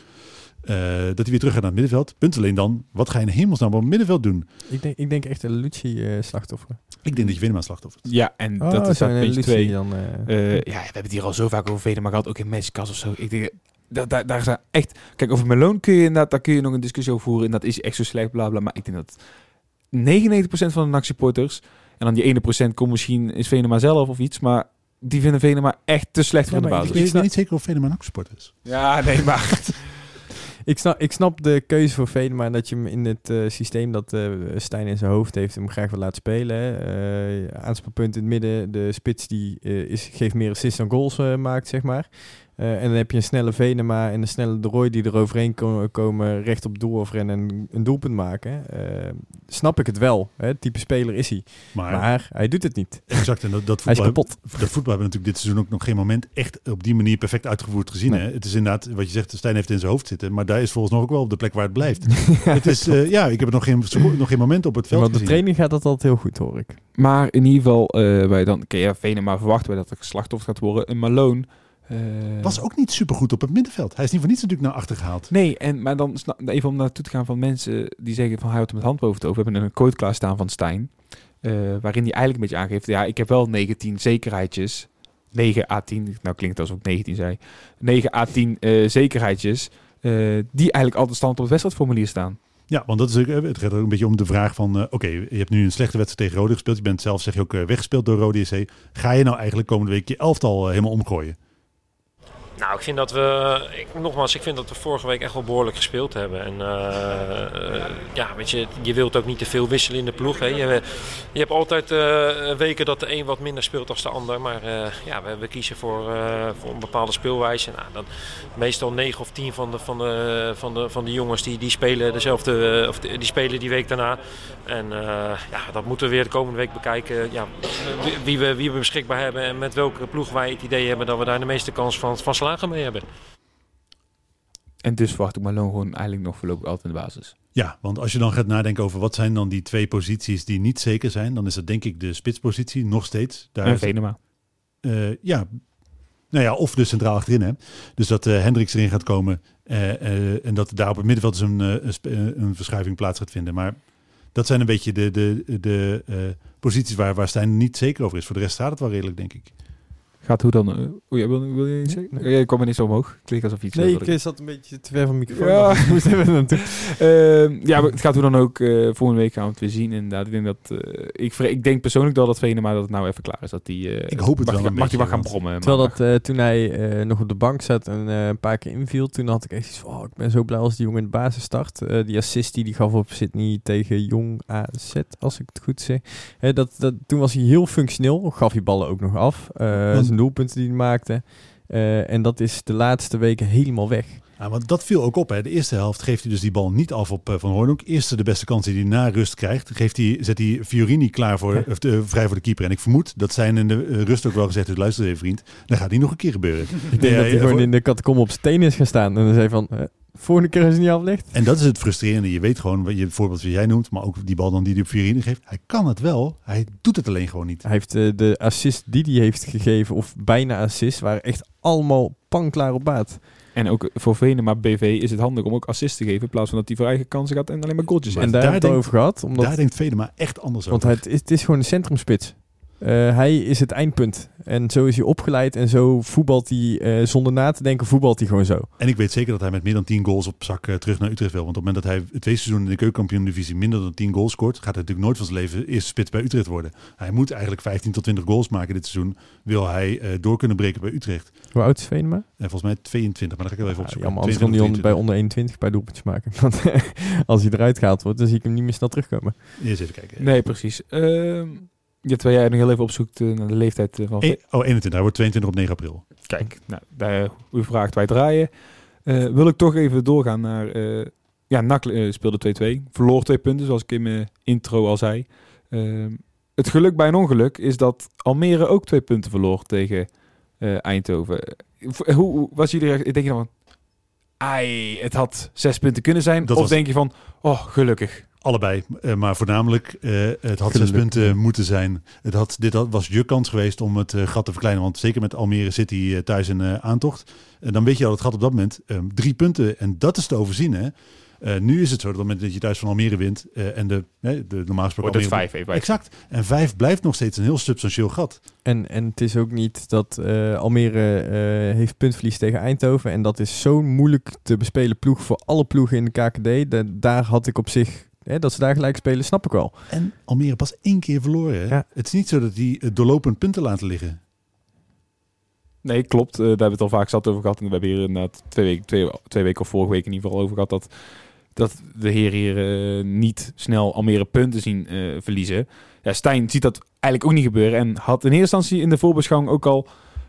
eh, dat hij weer terug gaat naar het middenveld. Punt alleen dan, wat ga je in hemelsnaam op het middenveld doen? Ik denk, ik denk echt een Lucci-slachtoffer. Ik denk dat je Venema slachtoffer is. Ja, en Oh, dat is zo'n dat beetje twee. dan... eh, Eh, ja, we hebben het hier al zo vaak over Venema gehad, ook in Matchcast of zo. Ik denk, dat, daar, daar zijn echt... Kijk, over Malone kun je inderdaad, daar kun je nog een discussie over voeren. En dat is echt zo slecht, bla bla. Maar ik denk dat 99% van de NAC-supporters... En dan die ene procent komt misschien is Venema zelf of iets, maar die vinden Venema echt te slecht voor de basis. weet- ik weet niet zeker of Venema een supporter is. Ja, nee, maar... [laughs] Ik snap, ik snap de keuze voor Venema en dat je hem in het eh, systeem dat eh, Stijn in zijn hoofd heeft hem graag wil laten spelen. hè. Eh, aanspeelpunt in het midden, de spits die is, geeft meer assists dan goals maakt, zeg maar. Eh, en dan heb je een snelle Venema en een snelle De Roy die er overheen ko- komen, recht op doel afrennen en een doelpunt maken. Eh, snap ik het wel, hè? Het type speler is hij. Maar, Maar hij doet het niet. exact, en dat, dat [laughs] Hij is voetbal, kapot. dat voetbal hebben we natuurlijk dit seizoen ook nog geen moment echt op die manier perfect uitgevoerd gezien. Nee. Hè? Het is inderdaad, wat je zegt, Stijn heeft in zijn hoofd zitten, maar daar is volgens nog ook wel op de plek waar het blijft. [laughs] het is, eh, ja, ik heb nog geen, nog geen moment op het veld Want de gezien. training gaat dat altijd heel goed, hoor ik. Maar in ieder geval, eh wij dan, kun je Venema verwachten wij dat er geslachtofferd gaat worden. Een Malone Was ook niet supergoed op het middenveld. Hij is niet voor niets natuurlijk naar achter gehaald. Nee, en, maar dan even om naartoe te gaan van mensen die zeggen van hij houdt hem met hand boven het hoofd. We hebben een quote klaarstaan van Stijn. eh, waarin hij eigenlijk een beetje aangeeft, ja, ik heb wel 19 zekerheidjes. 9 à 10, nou klinkt alsof ik 19 zei. 9 à 10 eh, zekerheidjes. eh, die eigenlijk altijd stand op het wedstrijdformulier staan. Ja, want dat is, ook- het gaat ook een beetje om de vraag van... eh, oké, je hebt nu een slechte wedstrijd tegen Rode gespeeld. Je bent zelf, zeg je ook, eh, weggespeeld door Rode JC. Ga je nou eigenlijk komende week je elftal eh, helemaal omgooien? Nou, ik vind dat we, ik, nogmaals, ik vind dat we vorige week echt wel behoorlijk gespeeld hebben. En eh, eh, ja, weet je, je wilt ook niet te veel wisselen in de ploeg. Hè. Je, je hebt altijd eh, weken dat de een wat minder speelt dan de ander. Maar ja, we, kiezen voor, voor een bepaalde speelwijze. Nou, dan, meestal 9 of 10 van de, van de, van de, van de jongens die, die spelen dezelfde, of die, spelen die week daarna. En ja, dat moeten we weer de komende week bekijken. Ja, wie, wie we, wie we beschikbaar hebben en met welke ploeg wij het idee hebben dat we daar de meeste kans van, van slagen mee hebben. En dus verwacht ik Malone gewoon eigenlijk nog voorlopig altijd in de basis. Ja, want als je dan gaat nadenken over wat zijn dan die twee posities die niet zeker zijn... dan is dat denk ik de spitspositie nog steeds. Daar En is- Venema. Eh, ja, nou ja, of dus centraal achterin. Hè. Dus dat eh Hendricks erin gaat komen eh, eh, en dat daar op het middenveld dus een, een, verschuiving plaats gaat vinden. Maar dat zijn een beetje de, de, de eh, posities waar, waar Stijn niet zeker over is. Voor de rest staat het wel redelijk, denk ik. Gaat hoe dan? eh, oh, ja, wil, wil je iets zeggen? Nee. Ja, je kwam er niet zo omhoog. Klinkt alsof iets... Nee, ik zat een beetje te ver van de microfoon. Ja. af. Ik [laughs] moest even naartoe. Ehm, ja, maar het gaat hoe dan ook. eh, volgende week gaan we het weer zien. Inderdaad, ik denk dat. eh, ik, ik denk persoonlijk wel dat Venema dat het nou even klaar is. Dat die, eh, Ik hoop het mag wel Mag die wat gaan brommen. Terwijl dat eh, toen hij eh, nog op de bank zat en eh, een paar keer inviel, toen had ik echt iets van, oh, ik ben zo blij als die jongen in de basis start. Eh, die assist die die gaf op Sydney tegen Jong AZ, als ik het goed zeg. Eh, dat, dat, toen was hij heel functioneel, gaf hij ballen ook nog af. Doelpunten die hij maakte. Eh, en dat is de laatste weken helemaal weg. Ja, want dat viel ook op. Hè. De eerste helft geeft hij dus die bal niet af op eh, Van Hooydonk. Eerste de beste kans die hij na rust krijgt, geeft hij, zet hij Fiorini klaar voor, of, vrij voor de keeper. En ik vermoed, dat zijn in de eh, rust ook wel gezegd, dus luister even vriend, dan gaat die nog een keer gebeuren. Ik denk Ja, dat hij gewoon voor- in de catacombe op tenen is gaan staan. En dan zei van, volgende keer als hij niet aflegt. En dat is het frustrerende. Je weet gewoon, wat je, het voorbeeld wat jij noemt, maar ook die bal dan die hij op Fiorini geeft. Hij kan het wel, hij doet het alleen gewoon niet. Hij heeft eh, de assist die hij heeft gegeven, of bijna assist, waren echt allemaal panklaar op baat. En ook voor Venema BV is het handig om ook assist te geven. In plaats van dat hij voor eigen kansen gaat en alleen maar goaltjes en daar, daar hebben we het over gehad. Omdat, Daar denkt Vedema echt anders want over. het is, het is gewoon een centrumspits. Eh, hij is het eindpunt. En zo is hij opgeleid en zo voetbalt hij, eh, zonder na te denken, voetbalt hij gewoon zo. En ik weet zeker dat hij met meer dan 10 goals op zak eh, terug naar Utrecht wil. Want op het moment dat hij het tweede seizoen in de keukenkampioen-divisie minder dan 10 goals scoort, gaat hij natuurlijk nooit van zijn leven eerste spits bij Utrecht worden. Hij moet eigenlijk 15 tot 20 goals maken dit seizoen. Wil hij eh, door kunnen breken bij Utrecht. Hoe oud is Venema? En volgens mij 22, maar dan ga ik wel even Ah, opzoeken. jammer, anders kon hij 22, onder, bij onder 21 bij doelpuntjes maken. [laughs] Want als hij eruit gehaald wordt, dan zie ik hem niet meer snel terugkomen. Eerst even kijken. Nee, precies. Ehm ja, terwijl jij nog heel even opzoekt eh, naar de leeftijd eh, van... E- oh, 21. Hij wordt 22 op 9 april. Kijk, nou, daar, u vraagt, wij draaien. Eh, wil ik toch even doorgaan naar... eh, ja, NAC eh, speelde 2-2. Verloor twee punten, zoals ik in mijn intro al zei. Ehm, het geluk bij een ongeluk is dat Almere ook twee punten verloor tegen eh, Eindhoven. Eh, Hoe, hoe was jullie... Denk je dan van... Ai, het had zes punten kunnen zijn. Dat of was- denk je van... Oh, gelukkig. Allebei, eh, maar voornamelijk eh, het had zes punten moeten zijn. Het had, dit had, was je kans geweest om het eh, gat te verkleinen. Want zeker met Almere City thuis in eh, aantocht. En dan weet je al het gat op dat moment. eh, drie punten en dat is te overzien. Hè? Eh, nu is het zo dat op het moment dat je thuis van Almere wint. eh, en de, hè, de normaal gesproken Wordt het Almere- vijf even. Exact. En vijf blijft nog steeds een heel substantieel gat. En, en het is ook niet dat eh, Almere eh, heeft puntverlies tegen Eindhoven. En dat is zo'n moeilijk te bespelen ploeg voor alle ploegen in de KKD. Da- daar had ik op zich... Hè, dat ze daar gelijk spelen, snap ik wel. En Almere pas één keer verloren. Ja. Het is niet zo dat die eh, doorlopend punten laten liggen. Nee, klopt. Eh, daar hebben we het al vaak zat over gehad. En we hebben hier inderdaad twee weken, twee, twee weken of vorige week in ieder geval over gehad. Dat, dat de heren hier eh, niet snel Almere punten zien eh, verliezen. Ja, Stijn ziet dat eigenlijk ook niet gebeuren. En had in eerste instantie in de voorbeschouwing ook al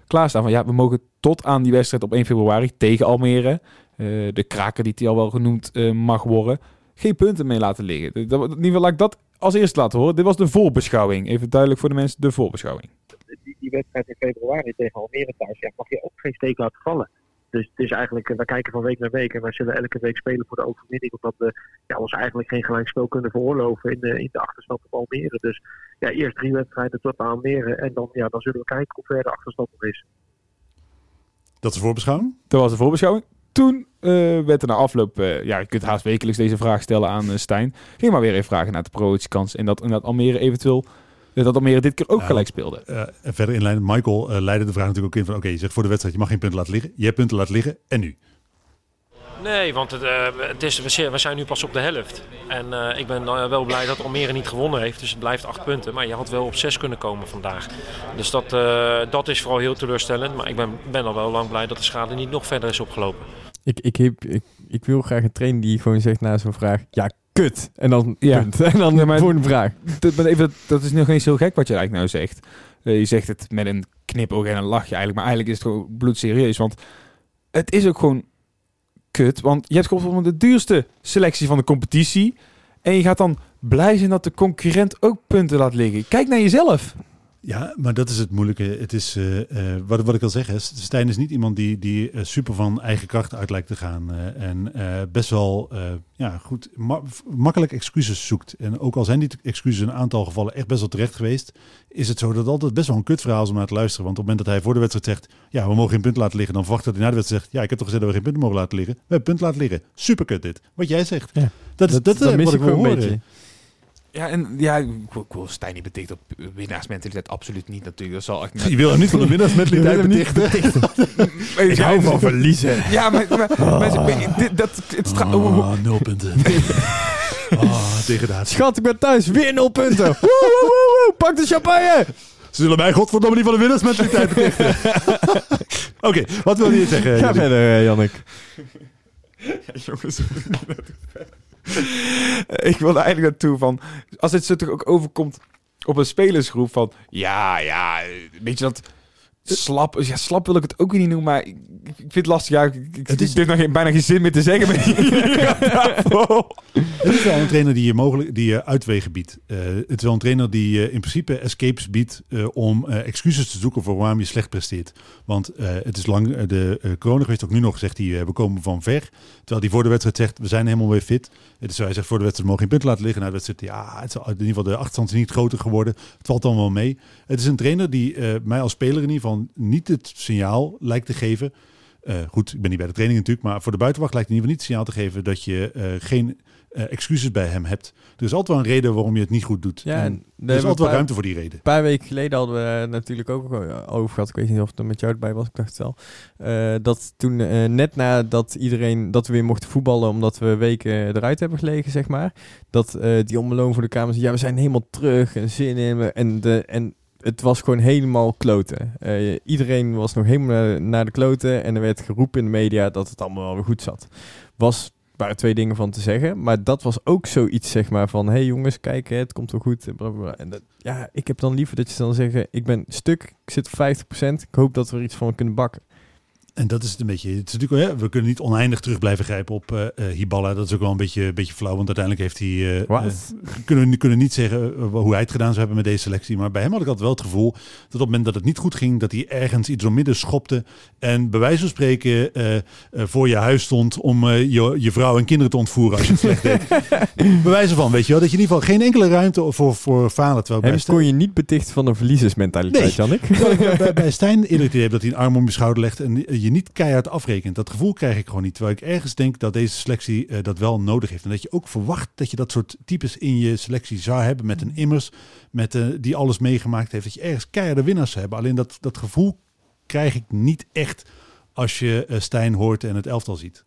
klaarstaan van... Ja, we mogen tot aan die wedstrijd op 1 februari tegen Almere... eh, de kraker die die al wel genoemd eh, mag worden... geen punten mee laten liggen. In ieder geval laat ik dat als eerste laten horen. Dit was de voorbeschouwing. Even duidelijk voor de mensen, de voorbeschouwing. die, die wedstrijd in februari tegen Almere thuis, ja, mag je ook geen steek laten vallen. Dus het is eigenlijk, eh, wij kijken van week naar week en wij zullen elke week spelen voor de overwinning. Omdat we ja, ons eigenlijk geen gelijkspel kunnen veroorloven in de, in de achterstand op Almere. Dus ja, eerst drie wedstrijden tot aan Almere en dan, ja, dan zullen we kijken hoe ver de achterstand nog is. Dat is de voorbeschouwing. Dat was de voorbeschouwing. Toen eh, werd er na afloop, eh, ja, je kunt haast wekelijks deze vraag stellen aan eh, Stijn. Ging maar weer even vragen naar de promotiekkans. En dat, en dat Almere eventueel, dat Almere dit keer ook gelijk speelde. En verder inleidend, Michael eh, leidde de vraag natuurlijk ook in van... oké, je zegt voor de wedstrijd, je mag geen punten laten liggen. Je hebt punten laten liggen, en nu? Nee, want het, eh, het is, we zijn- nu pas op de helft. En eh, ik ben eh, wel blij dat Almere niet gewonnen heeft. Dus het blijft acht punten. Maar je had wel op zes kunnen komen vandaag. Dus dat, eh, dat is vooral heel teleurstellend. Maar ik ben, ben al wel lang blij dat de schade niet nog verder is opgelopen. Ik, ik, heb, ik, ik wil graag een trainer die gewoon zegt na zo'n vraag... Ja, kut. En dan Ja. punt. [laughs] En dan Ja, maar- voor een vraag. Dat, maar even, dat, dat is nog eens heel gek wat je eigenlijk nou zegt. Je zegt het met een knipoog en een lachje eigenlijk. Maar eigenlijk is het gewoon bloedserieus. Want het is ook gewoon kut. Want je hebt gewoon de duurste selectie van de competitie. En je gaat dan blij zijn dat de concurrent ook punten laat liggen. Kijk naar jezelf. Ja, maar dat is het moeilijke. Het is, eh, eh, wat, wat ik al zeg, hè, Stijn is niet iemand die, die eh, super van eigen kracht uit lijkt te gaan. en best wel ja, goed, ma- makkelijk excuses zoekt. En ook al zijn die excuses in een aantal gevallen echt best wel terecht geweest, is het zo dat het altijd best wel een kutverhaal is om naar te luisteren. Want op het moment dat hij voor de wedstrijd zegt, ja, we mogen geen punten laten liggen, dan verwacht dat hij na de wedstrijd zegt, ja, ik heb toch gezegd dat we geen punten mogen laten liggen. We hebben punten laten liggen. Super kut dit. Wat jij zegt. Ja. Dat is dat, wat ik wil horen. beetje. Ja, en ja, ik wil, ik wil Stijn niet beticht op winnaarsmentaliteit. Absoluut niet natuurlijk. Dat zal echt. Je wil hem niet van de winnaarsmentaliteit betichten. [laughs] Ik hou van verliezen. Ja, maar, dit- dat, het stra- hoe- hoe- Ah, nul punten. [laughs] Ah, degradatie. Schat, ik ben thuis. Weer nul punten. [laughs] woe, woe, woe, woe. Pak de champagne. Ze zullen mij godverdomme niet van de winnaarsmentaliteit betichten. Oké, wat wil je zeggen? Ga Jannik? verder, eh, Jannik. jongens. [laughs] ik wilde eigenlijk naartoe van... Als het zo toch ook overkomt op een spelersgroep van... Ja, ja, weet je dat... Slap, ja, slap wil ik het ook weer niet noemen, maar ik, ik vind het lastig. Ja, ik, ik, Het is- ik durf nog geen, bijna geen zin meer te zeggen. [laughs] Het is wel een trainer die je mogelijk die je uitwegen biedt. Eh, het is wel een trainer die je in principe escapes biedt eh, om eh, excuses te zoeken voor waarom je slecht presteert. Want eh, het is lang eh, de eh, corona geweest, ook nu nog zegt hij, eh, we komen van ver. Terwijl hij voor de wedstrijd zegt, we zijn helemaal weer fit. Het is zo, hij zegt voor de wedstrijd, we mogen geen punten laten liggen. Na de wedstrijd, ja, het is, in ieder geval de achterstand is niet groter geworden. Het valt dan wel mee. Het is een trainer die eh, mij als speler in ieder geval niet het signaal lijkt te geven. Eh, goed, ik ben niet bij de training natuurlijk, maar voor de buitenwacht lijkt in ieder geval niet het signaal te geven dat je eh, geen eh, excuses bij hem hebt. Er is altijd wel een reden waarom je het niet goed doet. Ja, En er is altijd wel ruimte voor die reden. Een paar weken geleden hadden we natuurlijk ook over gehad. Ik weet niet of het er met jou erbij was. Ik dacht het wel. Dat toen net nadat iedereen dat we weer mochten voetballen, omdat we weken eruit hebben gelegen, zeg maar. Dat die onbeloon voor de kamer zei, ja, we zijn helemaal terug en zin in. En, de, en het was gewoon helemaal kloten. Eh, iedereen was nog helemaal naar, de kloten. En er werd geroepen in de media dat het allemaal wel weer goed zat. Was waren twee dingen van te zeggen. Maar dat was ook zoiets, zeg maar, van... hey jongens, kijk, het komt wel goed. En dat, ja, ik heb dan liever dat je dan zeggen... ik ben stuk, ik zit op 50%. Ik hoop dat we er iets van kunnen bakken. En dat is het een beetje. Het is natuurlijk, hè, we kunnen niet oneindig terug blijven grijpen op eh, Hiballa. Dat is ook wel een beetje, een beetje flauw. Want uiteindelijk heeft hij. eh, kunnen we kunnen niet zeggen hoe hij het gedaan zou hebben met deze selectie. Maar bij hem had ik altijd wel het gevoel dat op het moment dat het niet goed ging, dat hij ergens iets door midden schopte. En bij wijze van spreken voor je huis stond om je, je vrouw en kinderen te ontvoeren als je het slecht deed. [laughs] bij wijze van, weet je wel, dat je in ieder geval geen enkele ruimte voor, voor falen. Terwijl bij Hem Stijn- kon je niet betichten van een verliezersmentaliteit, Nee. Jannik. Bij, bij, Stijn eerder het idee dat hij een arm om je schouder legt en je niet keihard afrekent. Dat gevoel krijg ik gewoon niet. Terwijl ik ergens denk dat deze selectie eh, dat wel nodig heeft. En dat je ook verwacht dat je dat soort types in je selectie zou hebben. Met een immers, met, eh, die alles meegemaakt heeft. Dat je ergens keiharde winnaars zou hebben. Alleen dat, dat gevoel krijg ik niet echt als je eh, Stijn hoort en het elftal ziet.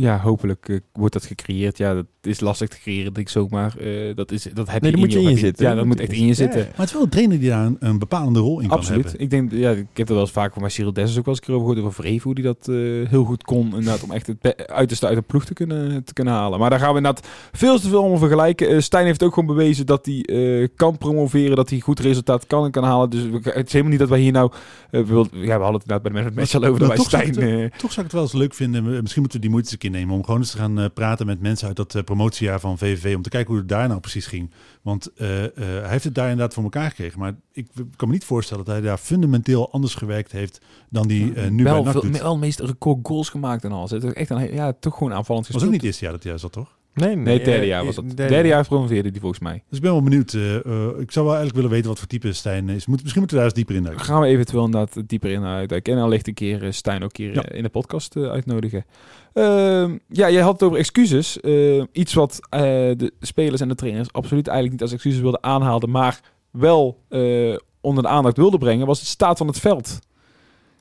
Ja, hopelijk eh, wordt dat gecreëerd. Ja, dat is lastig te creëren, denk ik zomaar. Eh, dat, is, dat heb Nee, je dat moet je of in je zitten. Ja, dat moet echt in je zitten. Maar het is wel een trainer die daar een, een bepalende rol in kan Absoluut. hebben. Ik denk, ja, ik heb er wel eens vaak van mijn Cyril Dessers ook wel eens een keer over gehoord. Over Vrevo, die dat eh, heel goed kon. Inderdaad, om echt het uiterste uit de ploeg te kunnen, te kunnen halen. Maar daar gaan we inderdaad veel te veel om vergelijken. Stijn heeft ook gewoon bewezen dat hij kan promoveren. Dat hij goed resultaat kan en kan halen. Dus we- het is helemaal niet dat wij hier nou... eh, we, wil- ja, we hadden het inderdaad bij de Match al over. Dat Maar wij toch zou ik Stijn... het- eh, Toch zou ik het wel eens leuk vinden. Misschien moeten we die moeite eens een keer nemen. Om gewoon eens te gaan eh, praten met mensen uit dat eh, promotiejaar van VVV. Om te kijken hoe het daar nou precies ging. Want eh, hij heeft het daar inderdaad voor elkaar gekregen. Maar ik kan me niet voorstellen dat hij daar fundamenteel anders gewerkt heeft. Dan die nu bij wel, NAC veel, doet. wel meest record goals gemaakt en alles. Het is echt een, ja, toch gewoon aanvallend was ook gespeeld. niet het eerste jaar dat hij daar zat, toch? Nee, nee. Nee, het derde eh, jaar was het. eh, Derde, jaar promoveerde die volgens mij. Dus ik ben wel benieuwd. eh, ik zou wel eigenlijk willen weten wat voor type Stijn is. Moet, misschien moeten we daar eens dieper in duiken. Gaan we eventueel inderdaad dieper in uitduiken. En allicht een keer eh, Stijn ook hier Ja. in de podcast eh, uitnodigen. Ehm, ja, jij had het over excuses. Eh, iets wat eh, de spelers en de trainers absoluut eigenlijk niet als excuses wilden aanhalen, maar wel eh, onder de aandacht wilden brengen, was het staat van het veld.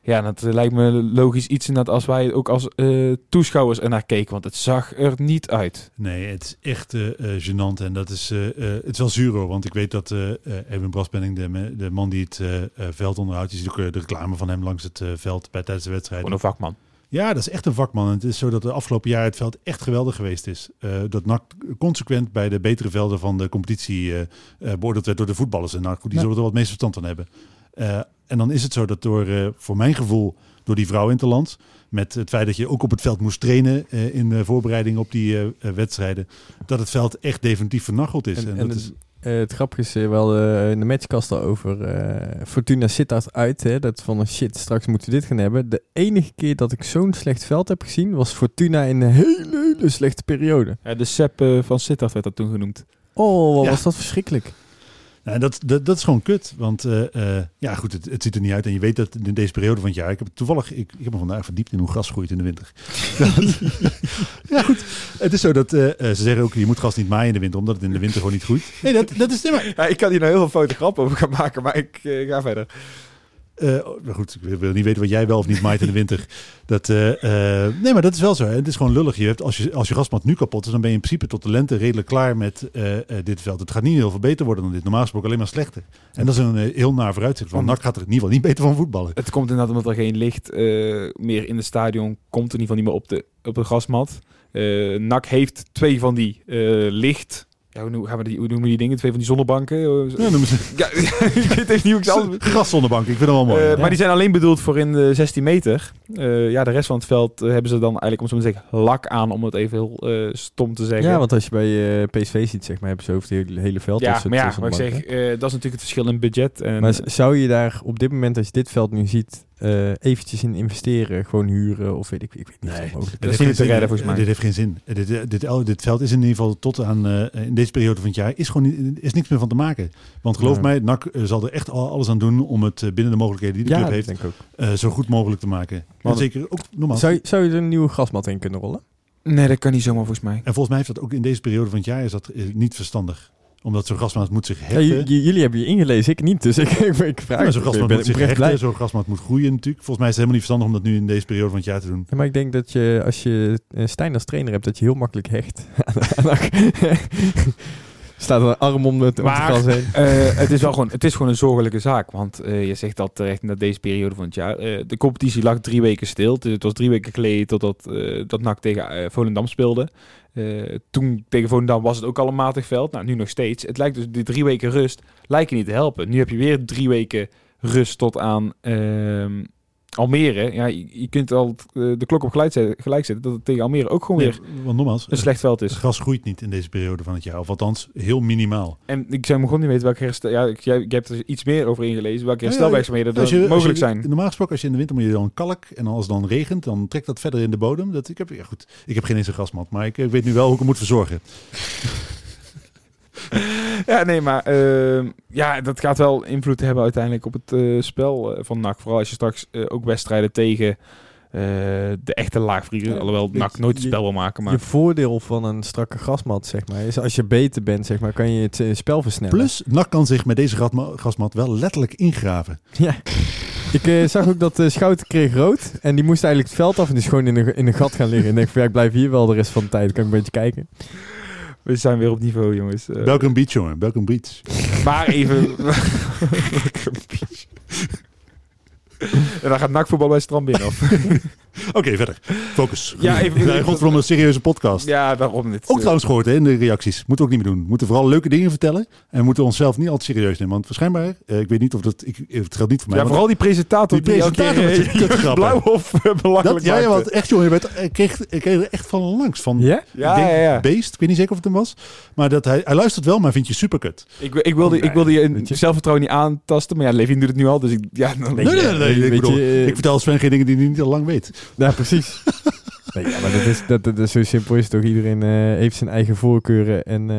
Ja, dat eh, lijkt me logisch iets inderdaad als wij ook als eh, toeschouwers er naar keken, want het zag er niet uit. Nee, het is echt eh eh, gênant. En dat is, eh, eh, het is wel zuur hoor. Want ik weet dat eh eh, Erwin Braspenning, de, de man die het veld onderhoudt, je ziet ook de reclame van hem langs het eh, veld bij, tijdens de wedstrijd. Gewoon een vakman. Ja, dat is echt een vakman. En het is zo dat de afgelopen jaar het veld echt geweldig geweest is. Eh, dat NAC consequent bij de betere velden van de competitie eh eh, beoordeeld werd door de voetballers. En NAC, die Ja. zullen er wat meest verstand van hebben. Eh, en dan is het zo dat door, eh, voor mijn gevoel, door die vrouw in te land, met het feit dat je ook op het veld moest trainen eh, in de voorbereiding op die eh, eh, wedstrijden, dat het veld echt definitief vernacheld is. En, En, en dat het, is eh, het grappige is eh, wel eh, in de matchkast al over eh, Fortuna Sittard uit. Hè, dat van een shit, straks moeten we dit gaan hebben. De enige keer dat ik zo'n slecht veld heb gezien was Fortuna in een hele, hele slechte periode. Ja, de Sepp eh, van Sittard werd dat toen genoemd. Oh, wat Ja. was dat verschrikkelijk. Nou, dat, dat, dat is gewoon kut. Want eh, eh, ja, goed, het, het ziet er niet uit. En je weet dat in deze periode van het jaar. Ik heb toevallig, ik, ik heb me vandaag verdiept in hoe gras groeit in de winter. [laughs] ja, goed. Het is zo dat eh, ze zeggen ook: je moet gras niet maaien in de winter, omdat het in de winter gewoon niet groeit. Nee, dat, dat is maar. Ja, ik kan hier nou heel veel foute grappen over gaan maken, maar ik ga verder. Maar goed, ik wil- niet weten wat jij wel of niet maait in de winter. [laughs] Dat, eh, eh, nee, maar dat is wel zo. Hè. Het is gewoon lullig. Je hebt, als, je, als je grasmat nu kapot is, dan ben je in principe tot de lente redelijk klaar met dit veld. Het gaat niet heel veel beter worden dan dit. Normaal gesproken alleen maar slechter. En dat is een heel naar vooruitzicht. Want NAC gaat er in ieder geval niet beter van voetballen. Het komt inderdaad omdat er geen licht meer in het stadion komt. In ieder geval niet meer op de, op de grasmat. NAC heeft twee van die licht... Ja, hoe, noemen- gaan we die, hoe noemen die dingen? Twee van die zonnebanken? Eh, Ja, noemen ze [laughs] Ja, [laughs] ik weet even niet hoe ik ze. Ik vind het wel mooi. Eh, Ja. Maar die zijn alleen bedoeld voor in de 16 meter. Eh, ja, de rest van het veld hebben ze dan eigenlijk, om zo maar te zeggen, lak aan, om het even heel stom te zeggen. Ja, want als je bij PSV ziet, zeg maar, hebben ze over het hele, hele veld. ja, dat soort- maar ja, wat ik zeg, dat is natuurlijk het verschil in budget. En, Maar zou je daar op dit moment, als je dit veld nu ziet, eh, eventjes in investeren? Gewoon huren of weet ik, ik weet niet Nee. mogelijk Dat is. niet te redden, zin. volgens mij. Dit heeft geen zin. Eh, Dit, dit, dit, dit veld is in ieder geval tot aan eh, in deze periode van het jaar is gewoon niet, is niks meer van te maken. Want geloof Nee. mij, NAC zal er echt al- alles aan doen om het binnen de mogelijkheden die de Ja, club heeft denk ook. eh, zo goed mogelijk te maken. En Want- zeker ook normaal. Zou, je- zou je er een nieuwe grasmat in kunnen rollen? Nee, dat kan niet zomaar volgens mij. En volgens mij heeft dat ook in deze periode van het jaar is dat niet verstandig. Omdat zo'n grasmat moet zich Ja, hechten. jullie hebben je ingelezen, ik niet. Dus ik, [laughs] ik, ik vraag. Ja, zo'n ben moet zich hechten. Zo'n grasmat moet groeien natuurlijk. Volgens mij is het helemaal niet verstandig om dat nu in deze periode van het jaar te doen. Ja, maar ik denk dat je, als je eh, Stijn als trainer hebt, dat je heel makkelijk hecht. [laughs] [laughs] Staat er een arm om het, om het gras heen. Eh, het, is wel gewoon, het is gewoon een zorgelijke zaak. Want eh, je zegt dat terecht in deze periode van het jaar. eh, de competitie lag drie weken stil. Het was drie weken geleden totdat eh, dat NAC tegen Volendam speelde. Eh, toen tegen Volendam was het ook al een matig veld. Nou, nu nog steeds. Het lijkt dus die drie weken rust lijken niet te helpen. Nu heb je weer drie weken rust tot aan ehm, Almere. Ja, je, kunt al eh, de klok op gelijk zetten, gelijk zetten dat het tegen Almere ook gewoon Nee, weer want nogmaals, een slecht veld het is. gras groeit niet in deze periode van het jaar. Of althans, heel minimaal. En ik zou me gewoon niet weten welke herstel... Ja, ik, jij, hebt er iets meer over ingelezen. Welke Ja, ja, herstelwerkzaamheden er mogelijk je- zijn. Normaal gesproken, als je in de winter moet je dan kalk. En als het dan regent, dan trekt dat verder in de bodem. Dat, ik, heb, ja, goed, ik heb geen eens een grasmat, maar ik, eh, weet nu wel hoe ik hem moet verzorgen. [laughs] [laughs] Ja, nee, maar ehm, ja, dat gaat wel invloed hebben uiteindelijk op het eh, spel eh, van NAC. Vooral als je straks eh, ook wedstrijden tegen eh, de echte laagvlieger. Ja, alhoewel NAC nooit het je- spel wil maken. Maar Je voordeel van een strakke grasmat, zeg maar, is als je beter bent, zeg maar, kan je het spel versnellen. Plus, NAC kan zich met deze grasma- grasmat wel letterlijk ingraven. Ja. Ik eh, zag ook dat uh, Schouten kreeg rood. En die moest eigenlijk het veld af en die is gewoon in een, in een gat gaan liggen. En ik denk van ja, ik blijf hier wel de rest van de tijd. Kan ik een beetje kijken. We zijn weer op niveau, jongens. Eh, Belgium Beach, jongen. Belgium Beach. maar even... [laughs] en dan gaat NAC voetbal bij Strand binnen. Of? [laughs] Oké, verder. Focus. Ja, even- [laughs] Ja, godverdomme, een serieuze podcast. ja, daarom dit. Ook eh, trouwens gehoord hè, in de reacties. Moeten we ook niet meer doen. We moeten vooral leuke dingen vertellen. En we moeten onszelf niet altijd serieus nemen. Want waarschijnlijk, eh, ik weet niet of dat... Ik, het geldt niet voor mij. Ja, vooral die presentator Die die, elke presentator keer, met zijn eh, [laughs] kutgrappen. blauw of eh, belachelijk dat, ja, want echt jongen, je werd, ik, kreeg, ik kreeg er echt van langs. Van, Ja? Ja, ik denk ja, ja. Beest, ik weet niet zeker of het hem was. Maar dat hij, hij luistert wel, maar vindt je superkut. Ik, ik wilde, ik wilde je je? zelfvertrouwen niet aantasten, maar ja, Levin doet het nu al, dus ik, ja, dan, Nee, nee, nee. nee, ik weet bedoel, je, eh, ik vertel Sven geen dingen die hij niet al lang weet. [laughs] Ja, precies. Nee, ja, maar dat is, dat, dat is zo simpel is toch. Iedereen eh, heeft zijn eigen voorkeuren en eh,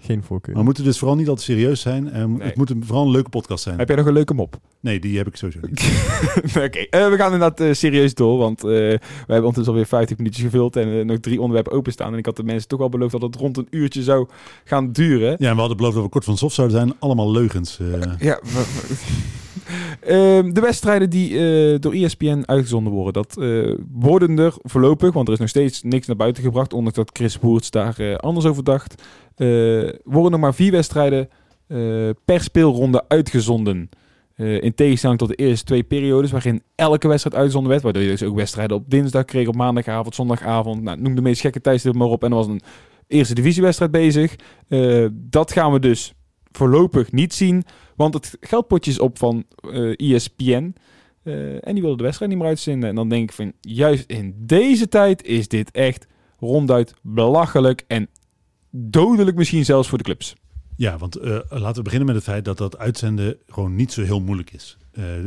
geen voorkeuren. Maar we moeten dus vooral niet altijd serieus zijn. En Nee. Het moet een- vooral een leuke podcast zijn. Heb jij nog een leuke mop? Nee, die heb ik sowieso niet. [laughs] Oké, eh, we gaan inderdaad eh, serieus door, want eh, we hebben ondertussen alweer 50 minuutjes gevuld en eh, nog drie onderwerpen openstaan. En ik had de mensen toch al beloofd dat het rond een uurtje zou gaan duren. Ja, en we hadden beloofd dat we kort van soft zouden zijn. Allemaal leugens. eh. Ja, de wedstrijden die eh, door ESPN uitgezonden worden, dat eh, worden er voorlopig, want er is nog steeds niks naar buiten gebracht, ondanks dat Chris Woerts daar eh, anders over dacht, worden er maar vier wedstrijden per speelronde uitgezonden. In tegenstelling tot de eerste twee periodes, waarin elke wedstrijd uitgezonden werd, waardoor je dus ook wedstrijden op dinsdag kreeg, op maandagavond, zondagavond, nou, noem de meest gekke tijdstippen maar op, en er was een eerste divisiewedstrijd bezig. Dat gaan we dus voorlopig niet zien. Want het geldpotje is op van eh ESPN. eh, en die willen de wedstrijd niet meer uitzenden. En dan denk ik van, juist in deze tijd is dit echt ronduit belachelijk. En dodelijk misschien zelfs voor de clubs. Ja, want eh, laten we beginnen met het feit dat dat uitzenden gewoon niet zo heel moeilijk is.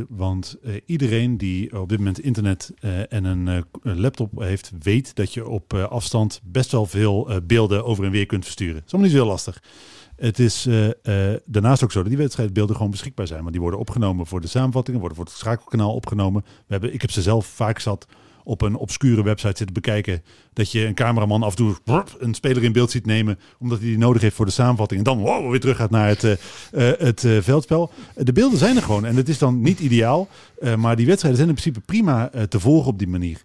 Want iedereen die op dit moment internet en een laptop heeft, weet dat je op afstand best wel veel beelden over en weer kunt versturen. Dat is allemaal niet zo heel lastig. Het is eh, eh, daarnaast ook zo dat die wedstrijdbeelden gewoon beschikbaar zijn. Want die worden opgenomen voor de samenvattingen, worden voor het schakelkanaal opgenomen. We hebben, ik heb ze zelf vaak zat op een obscure website zitten bekijken. Dat je een cameraman af en toe een speler in beeld ziet nemen. Omdat hij die nodig heeft voor de samenvatting. En dan wow, weer terug gaat naar het, eh, het veldspel. De beelden zijn er gewoon. En het is dan niet ideaal. maar die wedstrijden zijn in principe prima te volgen op die manier.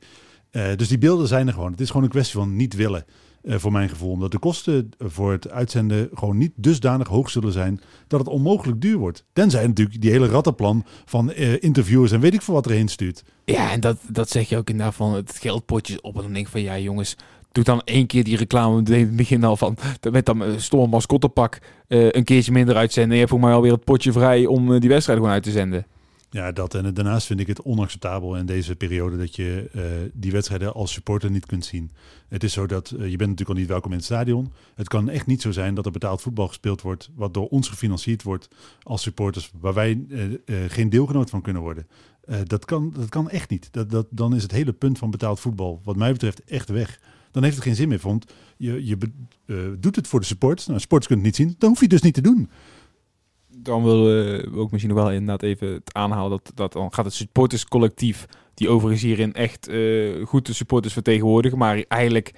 Dus die beelden zijn er gewoon. Het is gewoon een kwestie van niet willen. Eh, voor mijn gevoel. Omdat de kosten voor het uitzenden gewoon niet dusdanig hoog zullen zijn. dat het onmogelijk duur wordt. Tenzij natuurlijk die hele rattenplan van eh, interviewers en weet ik veel wat erheen stuurt. Ja, en dat, dat zeg je ook inderdaad van het geldpotje op. En dan denk ik van, ja jongens, doe dan één keer die reclame in het begin al van. Met dat eh, stomme mascottepak een keertje minder uitzenden. En je hebt voor mij alweer het potje vrij om die wedstrijd gewoon uit te zenden. Ja, dat. En daarnaast vind ik het onacceptabel in deze periode dat je eh, die wedstrijden als supporter niet kunt zien. Het is zo dat eh, je bent natuurlijk al niet welkom in het stadion. Het kan echt niet zo zijn dat er betaald voetbal gespeeld wordt, wat door ons gefinancierd wordt als supporters, waar wij eh, geen deelgenoot van kunnen worden. Dat, kan, dat kan echt niet. Dat, dat, dan is het hele punt van betaald voetbal, wat mij betreft, echt weg. Dan heeft het geen zin meer, want je, je doet het voor de supporters. Nou, supporters kunnen het niet zien, dan hoef je het dus niet te doen. Dan willen we ook misschien nog wel inderdaad even het aanhalen dat, dat dan gaat het supporterscollectief, die overigens hierin echt eh, goed de supporters vertegenwoordigen, maar eigenlijk,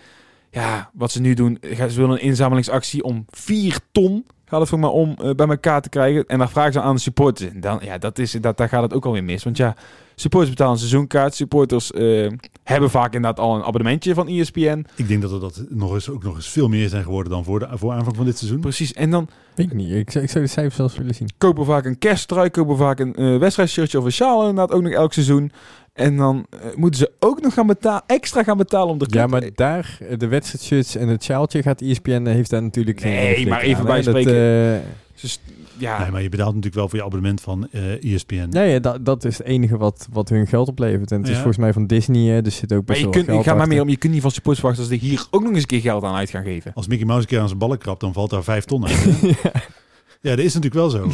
ja, wat ze nu doen, gaan- ze willen een inzamelingsactie om 4 ton, gaat het voor mij om, eh, bij elkaar te krijgen. En dan vragen ze aan de supporters. En dan, ja, dat is, dat, daar gaat het ook alweer mis. Want ja, supporters betalen een seizoenkaart, supporters eh, hebben vaak inderdaad al een abonnementje van ESPN. Ik denk dat er dat nog eens, ook nog eens veel meer zijn geworden dan voor, de, voor aanvang van dit seizoen. Precies, en dan Weet ik niet. Ik zou, ik zou de cijfers zelfs willen zien. kopen vaak een kersttrui, kopen vaak een eh wedstrijdshirtje of een sjaal inderdaad ook nog elk seizoen. En dan eh, moeten ze ook nog gaan betalen, extra gaan betalen om de Ja, maar daar, eh, de wedstrijdshirts en het sjaaltje gaat ESPN, eh, heeft daar natuurlijk geen Nee, maar even aan, bij. Dat, spreken. eh, Dus, ja, Nee, maar je betaalt natuurlijk wel voor je abonnement van eh ESPN. Nee, ja, dat, dat is het enige wat, wat hun geld oplevert. En het is Ja. volgens mij van Disney, hè, dus zit ook maar best je wel kunt, geld ik ga maar meer om, je kunt niet van supporters verwachten dat ze hier ook nog eens een keer geld aan uit gaan geven. Als Mickey Mouse een keer aan zijn ballen krabt, dan valt daar vijf ton uit. hè? [laughs] ja, dat is natuurlijk wel zo. [laughs]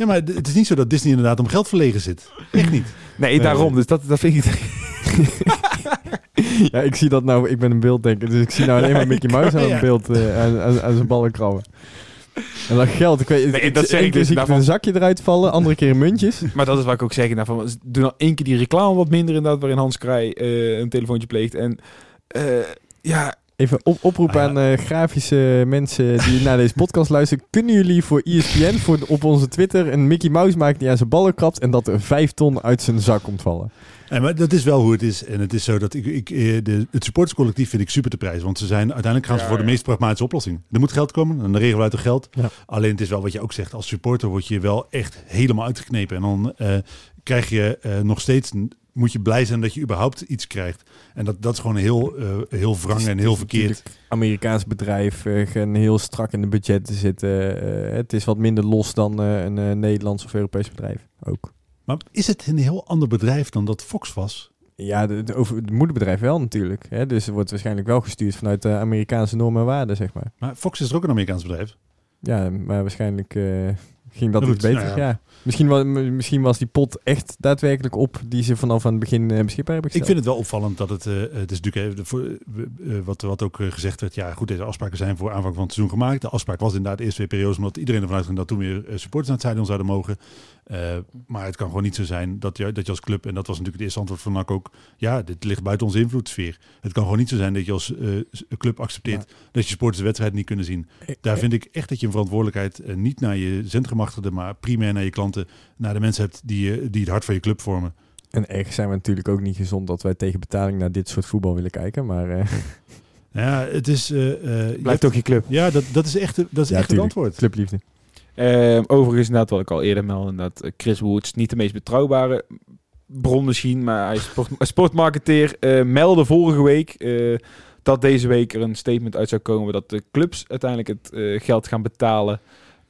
ja, maar het is niet zo dat Disney inderdaad om geld verlegen zit. Echt niet. Nee, daarom. Dus dat, dat vind ik... [laughs] Ja, ik zie dat nou, ik ben een beelddenker, dus ik zie nou alleen maar Mickey Mouse aan een beeld eh, aan, aan, aan zijn ballen krabben. En dat geld, ik weet, Nee, dat zeg ik dus daarvan. een zakje eruit vallen, andere keer muntjes. Maar dat is wat ik ook zeg. inderdaad, Van, doe dan één keer die reclame wat minder inderdaad, waarin Hans Krij eh, een telefoontje pleegt. En eh, ja, Even op, oproep Ah, ja. aan eh, grafische mensen die naar deze podcast [laughs] luisteren. Kunnen jullie voor ESPN voor, op onze Twitter een Mickey Mouse maken die aan zijn ballen krabt en dat er vijf ton uit zijn zak komt vallen? Nee, maar dat is wel hoe het is. En het is zo dat ik, ik eh, de, het supporterscollectief vind ik super te prijzen. Want ze zijn uiteindelijk gaan ze voor de meest pragmatische oplossing. Er moet geld komen en dan regelen we uit het geld. Ja. Alleen het is wel wat je ook zegt. Als supporter word je wel echt helemaal uitgeknepen. En dan eh, krijg je eh, nog steeds... Moet je blij zijn dat je überhaupt iets krijgt. En dat, dat is gewoon heel, eh, heel wrang en heel verkeerd. Amerikaans bedrijf, eh, gaan heel strak in de budgetten zitten. Eh, het is wat minder los dan een Nederlands of Europees bedrijf ook. Maar is het een heel ander bedrijf dan dat Fox was? Ja, het moederbedrijf wel natuurlijk. Hè? Dus het wordt waarschijnlijk wel gestuurd vanuit de Amerikaanse normen en waarden, zeg maar. Maar Fox is er ook een Amerikaans bedrijf. Ja, maar waarschijnlijk ging dat iets beter. nou ja. ja. Misschien, wa- m- misschien was die pot echt daadwerkelijk op die ze vanaf aan het begin eh, beschikbaar hebben Ik gesteld. vind het wel opvallend dat het, eh, het is natuurlijk even, voor, eh, eh, wat, wat ook eh, gezegd werd, ja goed, deze afspraken zijn voor aanvang van het seizoen gemaakt. De afspraak was inderdaad de eerste twee periodes, omdat iedereen ervan uitging dat toen weer eh, supporters naar het stadion zouden mogen. Eh, maar het kan gewoon niet zo zijn dat je, dat je als club, en dat was natuurlijk het eerste antwoord van NAC ook, ja, dit ligt buiten onze invloedssfeer. Het kan gewoon niet zo zijn dat je als eh, club accepteert dat je supporters de wedstrijd niet kunnen zien. Daar vind ik echt dat je een verantwoordelijkheid eh, niet naar je zendgemachtigden, maar primair naar je klanten, naar de mensen hebt die, eh, die het hart van je club vormen. En ergens zijn we natuurlijk ook niet gezond dat wij tegen betaling naar dit soort voetbal willen kijken. Maar eh, [laughs] Ja, het is... eh, eh, je Blijft ook je club. Ja, dat, dat is echt, dat is Ja, echt het antwoord. clubliefde. Ehm, overigens, inderdaad, wat ik al eerder meldde, dat Chris Woods niet de meest betrouwbare bron misschien, maar hij is sport, [laughs] sportmarketeer, eh, meldde vorige week eh, dat deze week er een statement uit zou komen dat de clubs uiteindelijk het eh, geld gaan betalen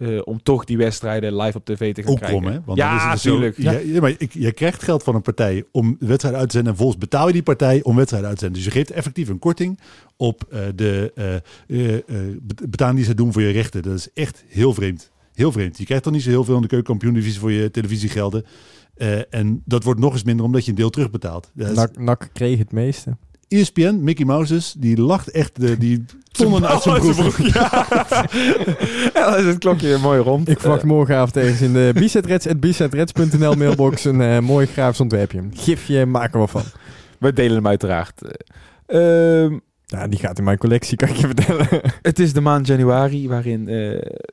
eh, om toch die wedstrijden live op tv te gaan Ook krijgen. krom, hè? Want ja, dan is het zo- natuurlijk. Ja, ja, maar ik, je krijgt geld van een partij om wedstrijden uit te zenden. En volgens betaal je die partij om wedstrijden uit te zenden. Dus je geeft effectief een korting op eh, de eh, eh, bet- betaling die ze doen voor je rechten. Dat is echt heel vreemd. Heel vreemd. Je krijgt dan niet zo heel veel in de keukenkampioen-divisie voor je televisiegelden. Eh, en dat wordt nog eens minder omdat je een deel terugbetaalt. Is- Nak kreeg het meeste. ESPN, Mickey Mouses, die lacht echt de, die [laughs] tonnen uit zijn broek. Ja. [laughs] ja, is het klokje mooi rond. Ik verwacht morgenavond ergens in de bizetreds.bizetreds.nl mailbox een eh, mooi grafisch ontwerpje. Gifje maken we van. We delen hem uiteraard. Ehm, Ja, die gaat in mijn collectie, kan ik je vertellen. [laughs] Het is de maand januari waarin eh,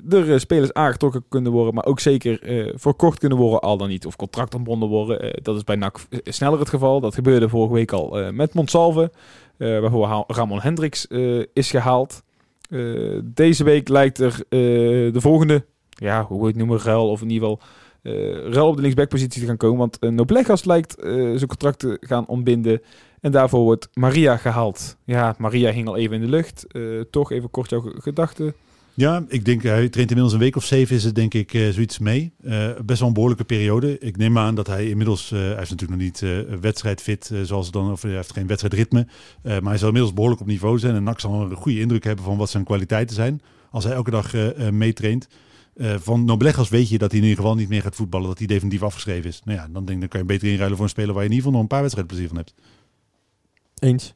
er eh, spelers aangetrokken kunnen worden, maar ook zeker eh, verkocht kunnen worden, al dan niet, of contract ontbonden worden. Eh, dat is bij NAC eh, sneller het geval. Dat gebeurde vorige week al eh, met Monsalve, eh, waarvoor Ramon Hendricks eh, is gehaald. Eh, deze week lijkt er eh, de volgende, ja, hoe we het noemen, ruil, of in ieder geval eh ruil op de linksbackpositie te gaan komen, want uh, Noblegas lijkt eh, zijn contract te gaan ontbinden. En daarvoor wordt Maria gehaald. Ja, Maria hing al even in de lucht. Eh, toch even kort jouw ge- gedachten. Ja, ik denk hij traint inmiddels een week of zeven is het denk ik eh, zoiets mee. Eh, best wel een behoorlijke periode. Ik neem aan dat hij inmiddels, eh, hij is natuurlijk nog niet eh wedstrijdfit eh, zoals dan, of hij heeft geen wedstrijdritme. Eh, maar hij zal inmiddels behoorlijk op niveau zijn en NAC zal een goede indruk hebben van wat zijn kwaliteiten zijn. Als hij elke dag eh, eh, meetraint. Eh, van Noblegas weet je dat hij in ieder geval niet meer gaat voetballen, dat hij definitief afgeschreven is. Nou ja, dan denk ik, dan kan je beter inruilen voor een speler waar je in ieder geval nog een paar wedstrijden plezier van hebt. Eens.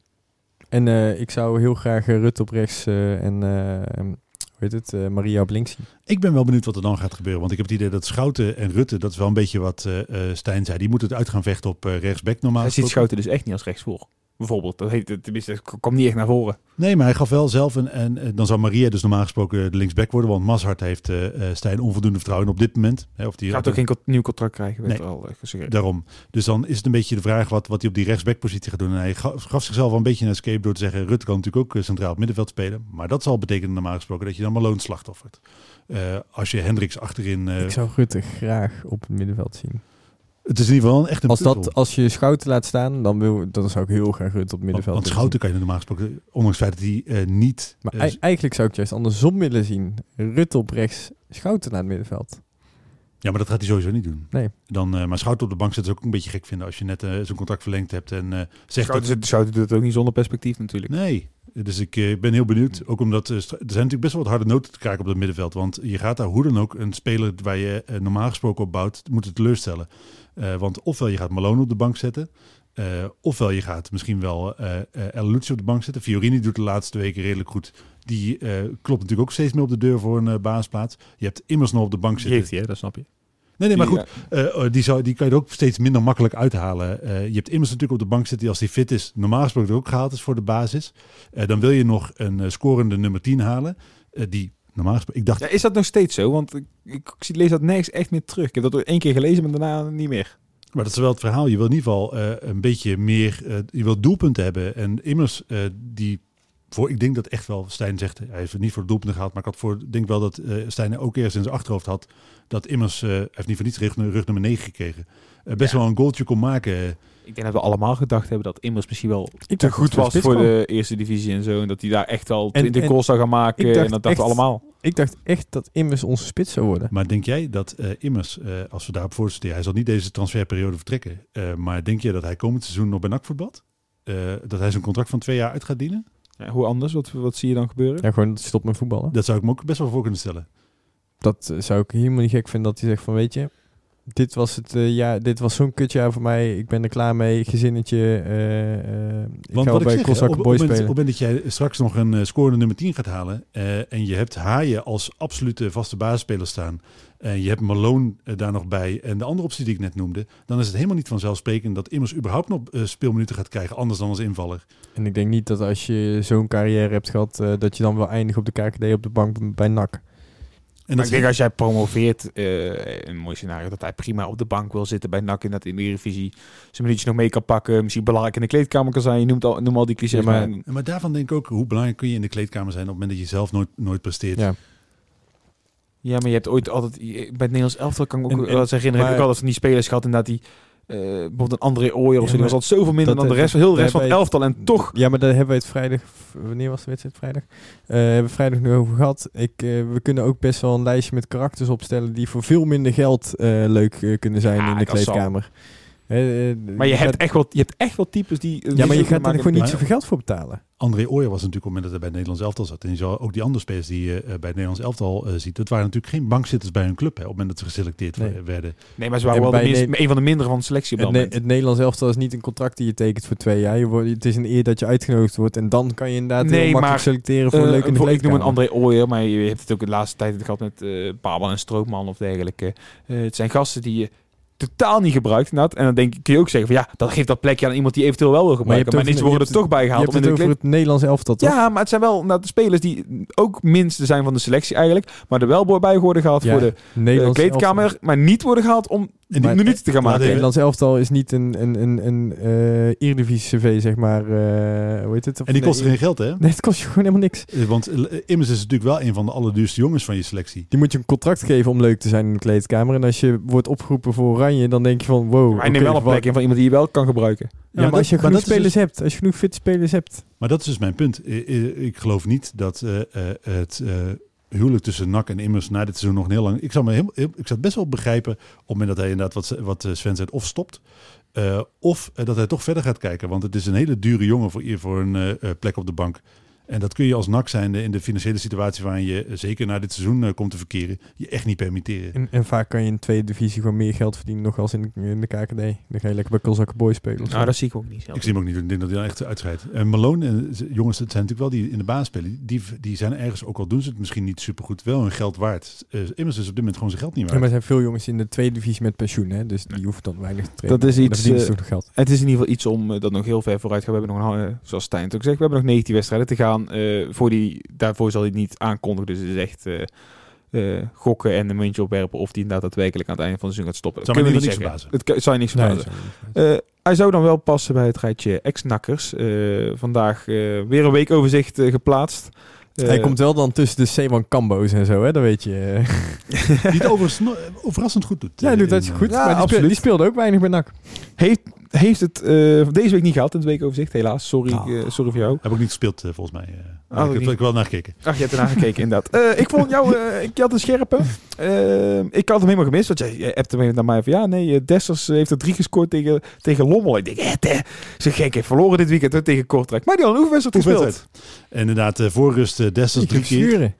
En eh, ik zou heel graag eh, Rutte op rechts eh, en eh, hoe heet het, eh, Maria op links zien. Ik ben wel benieuwd wat er dan gaat gebeuren. Want ik heb het idee dat Schouten en Rutte, dat is wel een beetje wat eh eh, Stijn zei. Die moeten het uit gaan vechten op eh, rechtsback normaal. Hij ziet. Schouten dus echt niet als rechtsvoor. Bijvoorbeeld, dat heet, tenminste, dat niet echt naar voren. Nee, maar hij gaf wel zelf een. En eh, dan zou Maria dus normaal gesproken de linksback worden. Want Mazhart heeft eh, eh, Stijn onvoldoende vertrouwen op dit moment. Hè, of die gaat ook geen co- nieuw contract krijgen, werd Nee. al. Daarom. Dus dan is het een beetje de vraag wat, wat hij op die rechtsbackpositie gaat doen. En hij gaf, gaf zichzelf wel een beetje een escape door te zeggen... Rutte kan natuurlijk ook centraal op middenveld spelen. Maar dat zal betekenen normaal gesproken dat je dan Malone slachtoffert. Eh, als je Hendricks achterin... eh, Ik zou Rutte graag op het middenveld zien. Het is in ieder geval echt een Als, puzzel. dat, als je Schouten laat staan, dan, wil, dan zou ik heel graag Rutte op het want, middenveld want willen Schouten kan je normaal gesproken... Ondanks het feit dat hij eh, niet... Maar eh, ei- eigenlijk zou ik juist andersom willen zien. Rutte op rechts, Schouten naar het middenveld. Ja, maar dat gaat hij sowieso niet doen. Nee. Dan, eh, maar Schouten op de bank zetten is ook een beetje gek vinden als je net zo'n contract verlengd hebt en eh zegt Schouten, dat... zit- Schouten doet het ook niet zonder perspectief natuurlijk. Nee, dus ik ben heel benieuwd. Ook omdat er zijn natuurlijk best wel wat harde noten te krijgen op dat middenveld. Want je gaat daar hoe dan ook een speler waar je normaal gesproken op bouwt, moeten teleurstellen. Eh, want ofwel je gaat Malone op de bank zetten, eh, ofwel je gaat misschien wel eh El Lucci op de bank zetten. Fiorini doet de laatste weken redelijk goed. Die klopt natuurlijk ook steeds meer op de deur voor een basisplaats. Je hebt immers nog op de bank Die zitten. heeft hij, hè, dat snap je. Nee, nee, maar Die, goed. Eh, die, zou, die kan je er ook steeds minder makkelijk uithalen. Je hebt immers natuurlijk op de bank zitten die als hij fit is, normaal gesproken er ook gehaald is voor de basis. Dan wil je nog een scorende nummer 10 halen. die normaal gesproken, ik dacht, Ja, is dat nog steeds zo? Want ik, ik lees dat nergens echt meer terug. Ik heb dat één keer gelezen, maar daarna niet meer. maar dat is wel het verhaal. Je wil in ieder geval eh, een beetje meer, eh, je wil doelpunten hebben. En immers eh, die, voor, ik denk dat echt wel Stijn zegt, hij heeft het niet voor de doelpunten gehaald, maar ik had voor, denk wel dat eh Stijn ook eerst in zijn achterhoofd had, dat immers, hij heeft niet voor niets rug, rug nummer 9 gekregen. Best Ja. wel een goaltje kon maken. Ik denk dat we allemaal gedacht hebben dat Immers misschien wel Ik te goed was voor kwam. de eerste divisie en zo. En dat hij daar echt in de en goal zou gaan maken. En dat dachten we allemaal. Ik dacht echt dat Immers onze spits zou worden. Maar denk jij dat eh, Immers, eh, als we daarop voorstellen, hij zal niet deze transferperiode vertrekken. eh, maar denk je dat hij komend seizoen nog bij NAC voetbalt? Eh, dat hij zijn contract van twee jaar uit gaat dienen? Ja, hoe anders? Wat, wat zie je dan gebeuren? Ja, gewoon stop met voetballen. Dat zou ik me ook best wel voor kunnen stellen. dat zou ik helemaal niet gek vinden dat hij zegt van weet je, dit was het eh, ja, dit was zo'n kutjaar voor mij. Ik ben er klaar mee. Gezinnetje. eh, eh, ik Want ga wat ik bij zeg, Kosak op, op, Boys het moment, op spelen. het moment dat jij straks nog een scorende nummer 10 gaat halen en je hebt Haaien als absolute vaste basisspeler staan en je hebt Malone daar nog bij en de andere optie die ik net noemde, dan is het helemaal niet vanzelfsprekend dat Immers überhaupt nog speelminuten gaat krijgen, anders dan als invaller. En ik denk niet dat als je zo'n carrière hebt gehad, eh, dat je dan wel eindigt op de KKD op de bank bij NAC. En Maar dat ik denk als jij promoveert, eh, een mooi scenario, dat hij prima op de bank wil zitten bij NAC in dat in de Eredivisie. Zijn minuutjes nog mee kan pakken, misschien belangrijk in de kleedkamer kan zijn. Je noemt al, noem al die clichés. Ja, maar- maar, maar daarvan denk ik ook, hoe belangrijk kun je in de kleedkamer zijn op het moment dat je zelf nooit, nooit presteert. Ja. ja, maar je hebt ooit altijd, bij het Nederlands elftal kan ik ook En- wel eens herinneren, ik altijd van die spelers gehad inderdaad die, eh bijvoorbeeld een André Ooyer of zo, die was altijd zoveel minder dan de rest, heel de rest van het elftal en toch... Ja, maar daar hebben we het vrijdag... Wanneer was de wedstrijd? Vrijdag? Eh hebben we vrijdag nu over gehad. Ik, eh, we kunnen ook best wel een lijstje met karakters opstellen die voor veel minder geld eh, leuk eh, kunnen zijn Ja, in de zal. Eh, Maar je, hebt gaat- echt wel, je hebt echt wel types die... Ja, maar je gaat er gewoon niet zoveel geld voor betalen. André Ooyer was natuurlijk op het moment dat hij bij het Nederlands elftal zat. En je zou ook die andere spelers die je eh, bij het Nederlands elftal eh, ziet. Dat waren natuurlijk geen bankzitters bij hun club hè, op het moment dat ze geselecteerd Nee. werden. Nee, maar ze waren En wel de minst, een van de mindere van de selectie op Het, Ne- Nederlands elftal is niet een contract die je tekent voor twee jaar. Je wordt, het is een eer dat je uitgenodigd wordt. En dan kan je inderdaad Nee, heel makkelijk maar, selecteren voor een leuke in de voor- ik noem een. André Ooyer, maar je hebt het ook de laatste tijd gehad met eh Babel en Stroopman of dergelijke. Eh, het zijn gasten die je totaal niet gebruikt. inderdaad. En dan denk ik, kun je ook zeggen van ja, dat geeft dat plekje aan iemand die eventueel wel wil gebruiken. Maar, niet, worden er toch bij Je hebt het de over het Nederlands elftal, toch? Ja, maar het zijn wel nou, de spelers die ook minste zijn van de selectie eigenlijk. Maar er wel bij worden gehaald Ja, voor de eh, Nederlands kleedkamer. elftal. Maar niet worden gehaald om die Maar- minuten te gaan maken. even- Nederlands elftal is niet een, een, een, een eh Eredivisie CV, zeg maar. eh, hoe heet het? Of En die nee, kosten geen geld hè? Nee, het kost je gewoon helemaal niks. Eh, Want Immers is natuurlijk wel een van de allerduurste jongens van je selectie. Die moet je een contract geven om leuk te zijn in de kleedkamer. En als je wordt opgeroepen voor Oranje, dan denk je van wow. Maar hij neemt oké, wel een plek in van iemand die je wel kan gebruiken. Ja, maar als je genoeg dus- spelers hebt, als je genoeg fit spelers hebt. Maar dat is dus mijn punt. I- I- Ik geloof niet dat eh, eh, het eh, huwelijk tussen NAC en Immers na dit seizoen nog heel lang... Ik zou, me heel, ik zou best wel begrijpen op het moment dat hij inderdaad, wat, wat eh, Sven zei, of stopt... eh, of eh, dat hij toch verder gaat kijken. Want het is een hele dure jongen voor, voor een plek op de bank. En dat kun je als NAC zijnde in de financiële situatie waarin je eh, zeker na dit seizoen eh, komt te verkeren, je echt niet permitteren. En, en vaak kan je in de tweede divisie gewoon meer geld verdienen nog als in de, in de KKD. Dan ga je lekker bij Kozakke Boys spelen. Nou, dat zie ik ook niet zelf. Ik zie hem ook niet. Ik denk dat hij dan echt uitscheidt. En Malone en jongens, het zijn natuurlijk wel die in de baan spelen. Die, die zijn ergens, ook al doen ze het misschien niet supergoed, wel hun geld waard. Eh Immers is op dit moment gewoon zijn geld niet Ja, waard. maar er zijn veel jongens in de tweede divisie met pensioen, hè? dus die hoeven dan weinig te trainen. Dat is iets, geld. Het is in ieder geval iets om dat nog heel ver vooruit te gaan. We hebben nog, een, zoals Stijn het ook zegt, we hebben nog 19 wedstrijden te gaan. Eh, voor die, daarvoor zal hij het niet aankondigen. Dus het is echt eh, eh, gokken en een muntje opwerpen of die inderdaad daadwerkelijk aan het einde van het seizoen gaat stoppen. Zou kunnen we niks. Het zou je niks verbazen. niet. Eh, hij zou dan wel passen bij het rijtje ex-nakkers. Eh, vandaag weer een weekoverzicht geplaatst. Eh, Hij komt wel dan tussen de Zeeman Cambo's en zo, hè? dat weet je. [laughs] Die het overigens overrassend goed doet. Ja, hij eh, doet dat in, goed. Ja, maar die, speel- die speelde ook weinig bij NAC. heeft, heeft het eh, deze week niet gehaald in het weekoverzicht, helaas. Sorry, eh, sorry voor jou. Heb ook niet gespeeld, eh, volgens mij. Oh, ik heb heb wel naar gekeken. Ach, je hebt ernaar gekeken, [laughs] inderdaad. Eh, ik vond jou, eh, ik had een scherpe. Eh, ik had hem helemaal gemist, want jij, hebt hem naar mij van, ja, nee, Dessers heeft er drie gescoord tegen, tegen Lommel. Ik denk, eh, ze gek, heeft verloren dit weekend hè, tegen Kortrijk. Maar die had een oefenwedstrijd gespeeld. Inderdaad, eh, voor rust Dessers drie keer.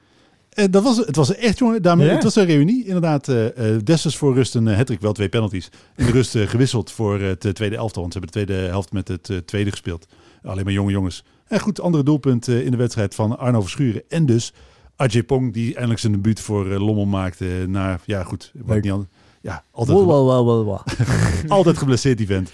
En dat was, het was echt, jongen, daarmee, Ja. het was een reunie. Inderdaad, eh eh Dessers voor rust een hat wel twee penalties. In de rust eh, gewisseld voor het tweede elftal. Want ze hebben de tweede helft met het tweede gespeeld. Alleen maar jonge jongens. En goed, andere doelpunt eh, in de wedstrijd van Arno Verschuren. En dus Ajay Pong, die eindelijk zijn debuut voor eh, Lommel maakte. Na, ja goed, wat niet anders. Ja, altijd, wow, wow, wow. [laughs] altijd geblesseerd die vent.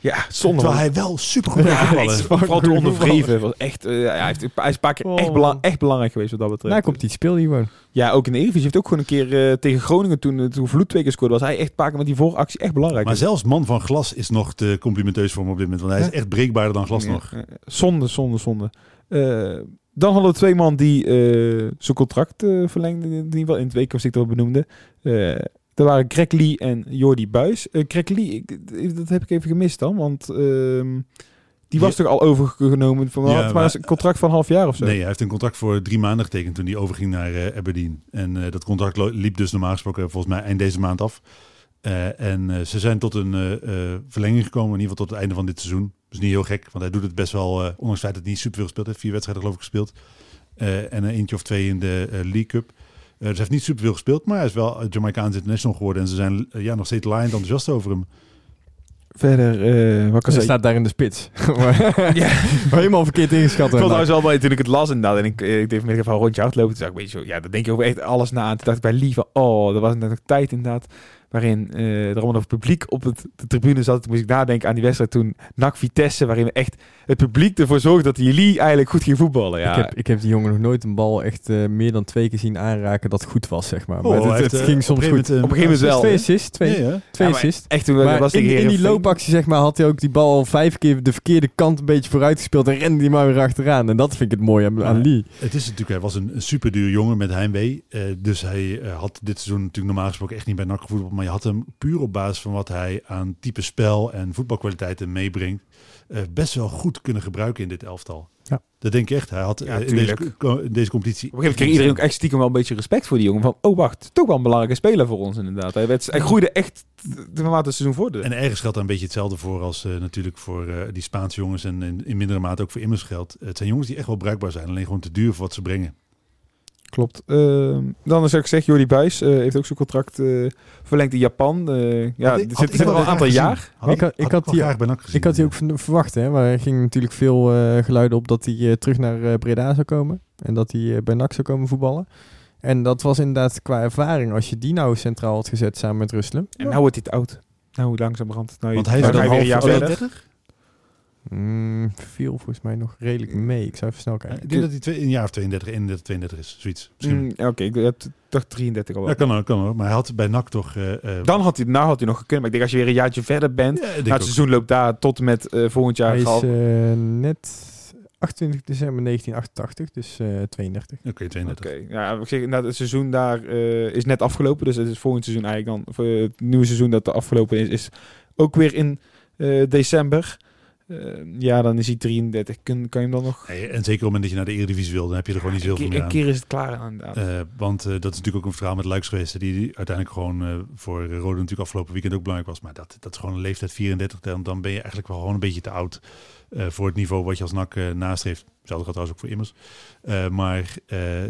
Ja, zonde. Terwijl hij wel supergoed Ja, ja, hij is vooral te ondervreven. Was echt, eh, ja, hij, heeft, hij is een paar keer echt, Oh. bela- echt belangrijk geweest wat dat betreft. Nou komt die speel die gewoon. Ja, ook in de Eredivisie heeft ook gewoon een keer eh, tegen Groningen toen, eh, toen Vloed twee keer scoorde. Was hij echt een paar keer met die vooractie echt belangrijk. Maar zelfs man van glas is nog te complimenteus voor hem op dit moment. Want hij is echt breekbaarder dan glas Ja, nog. Zonde, zonde, zonde. Eh, dan hadden we twee man die eh, zijn contract eh verlengden, in ieder geval in het weekoverzicht dat we benoemden. Eh dat waren Greg Lee en Jordi Buis. Greg Lee, ik- dat heb ik even gemist dan, want ehm, die was Ja. toch al overgenomen van Ja, maar een contract van een half jaar of zo? Nee, hij heeft een contract voor drie maanden getekend toen hij overging naar eh, Aberdeen. En eh, dat contract liep dus normaal gesproken volgens mij eind deze maand af. En ze zijn tot een verlenging gekomen, in ieder geval tot het einde van dit seizoen. Dus niet heel gek, want hij doet het best wel, ondanks het feit dat hij niet superveel gespeeld heeft. Vier wedstrijden geloof ik gespeeld. En een eentje of twee in de League Cup. Dus hij heeft niet superveel gespeeld, maar hij is wel eh, Jamaicaans international geworden. En ze zijn eh, ja, nog steeds laaiend enthousiast over hem. Verder, eh wat kan Hij ik staat daar in de spits. [laughs] [laughs] maar, Ja. [laughs] maar helemaal verkeerd ingeschat. Ik vond trouwens wel mooi toen ik het las inderdaad. En ik, ik deed vanmiddag even een rondje hardlopen. Toen dacht ik, weet je, ja, dan denk je over echt alles na. En toen dacht ik bij Lieve, oh, dat was net een tijd inderdaad. Waarin eh, er allemaal nog publiek op het, de tribune zat. Toen moest ik nadenken aan die wedstrijd toen NAC Vitesse. Waarin we echt het publiek ervoor zorgde dat Lee eigenlijk goed ging voetballen. Ja, Ik, heb, ik heb die jongen nog nooit een bal echt eh, meer dan twee keer zien aanraken dat goed was, zeg maar. Oh, maar het, hij het eh, ging soms goed. Op een gegeven moment wel. Twee assists, twee, Ja, assists. echt toen Maar was in, in die loopactie zeg maar, had hij ook die bal al vijf keer de verkeerde kant een beetje vooruit gespeeld en rende hij maar weer achteraan. En dat vind ik het mooie aan, aan. Lee. Het is natuurlijk, hij was een, een superduur jongen met heimwee. Eh, dus hij had dit seizoen natuurlijk normaal gesproken echt niet bij NAC gevoetbald. Maar je had hem puur op basis van wat hij aan type spel en voetbalkwaliteiten meebrengt. eh, best wel goed kunnen gebruiken in dit elftal. Ja. Dat denk ik echt. Hij had Ja, eh, in, deze, in competitie... Op een gegeven moment kreeg iedereen ook echt stiekem wel een beetje respect voor die jongen. Van, oh wacht, toch wel een belangrijke speler voor ons inderdaad. Hij, werd, hij groeide echt naarmate het seizoen vorderde. En ergens geldt daar een beetje hetzelfde voor als eh, natuurlijk voor eh, die Spaanse jongens en in, in mindere mate ook voor Immers geldt. Het zijn jongens die echt wel bruikbaar zijn, alleen gewoon te duur voor wat ze brengen. Klopt. Ehm, dan zou ik zeggen, Jordi Buis eh, heeft ook zijn contract eh, verlengd in Japan. Eh, ja, dit zit, er al een aantal jaar. Ik, had, die, ik had die ook verwacht, hè, maar er ging natuurlijk veel geluiden op dat hij terug naar Breda zou komen. En dat hij bij NAC zou komen voetballen. En dat was inderdaad qua ervaring, als je die nou centraal had gezet samen met Rusland. En nou wordt hij oud. Nou, langzamerhand. Nou, Want hij is dan, dan 30? Mm, viel volgens mij nog redelijk mee. Ik zou even snel kijken. Ik denk dat hij twee, een jaar of 32, 31, 32 is. Zoiets. Mm, Oké, ik heb toch 33 al wel. Ja, kan ook, kan ook. Maar hij had bij NAC toch... eh, eh, Dan had hij, nou had hij nog gekund. Maar ik denk als je weer een jaartje verder bent. ja, Nou, het seizoen loopt daar tot en met eh, volgend jaar. Hij is eh, net 28 december 1988, dus eh 32. Oké, 32. Oké, ja, ik zeg, inderdaad, het seizoen daar eh, is net afgelopen. Dus het is volgend seizoen eigenlijk dan. Eh, het nieuwe seizoen dat er afgelopen is, is ook weer in eh, december. Eh, ja, dan is hij 33. Kun, kan je hem dan nog... Nee, en zeker op het moment dat je naar de Eredivisie wil, dan heb je er gewoon niet een, zoveel meer een aan. keer is het klaar aan. inderdaad. Eh, want eh, dat is natuurlijk ook een verhaal met Luiks geweest, die, die uiteindelijk gewoon eh, voor Rode natuurlijk afgelopen weekend ook belangrijk was. Maar dat, dat is gewoon een leeftijd 34, dan, dan ben je eigenlijk wel gewoon een beetje te oud voor het niveau wat je als NAC nastreeft. Hetzelfde gaat trouwens ook voor Immers. Maar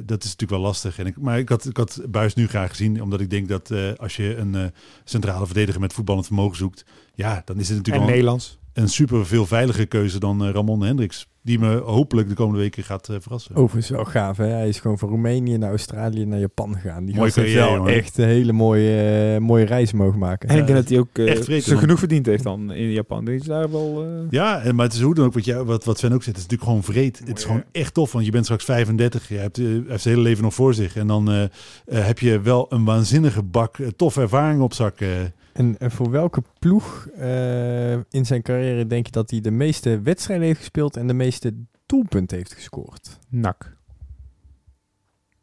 dat is natuurlijk wel lastig. En ik, maar ik had, ik had Buis nu graag gezien, omdat ik denk dat als je een centrale verdediger met voetballend vermogen zoekt, ja, dan is het en natuurlijk wel Nederlands. Een super veel veiliger keuze dan eh, Ramon Hendricks. Die me hopelijk de komende weken gaat eh, verrassen. Overigens wel gaaf, hè? Hij is gewoon van Roemenië naar Australië naar Japan gegaan. Die gast heeft wel echt een hele mooie, eh, mooie reis mogen maken. En ik denk dat hij ook eh, echt zo genoeg verdiend heeft dan in Japan. Denk je daar wel... eh, Ja, en, maar het is hoe dan ook, wat, jij, wat, wat Sven ook zegt, het is natuurlijk gewoon vreed. het is gewoon echt tof, want je bent straks 35. Je hebt, eh, hij heeft zijn hele leven nog voor zich. En dan eh, eh, heb je wel een waanzinnige bak eh, toffe ervaring op zak. En, en voor welke ploeg eh, in zijn carrière denk je dat hij de meeste wedstrijden heeft gespeeld en de meeste doelpunten heeft gescoord? nak.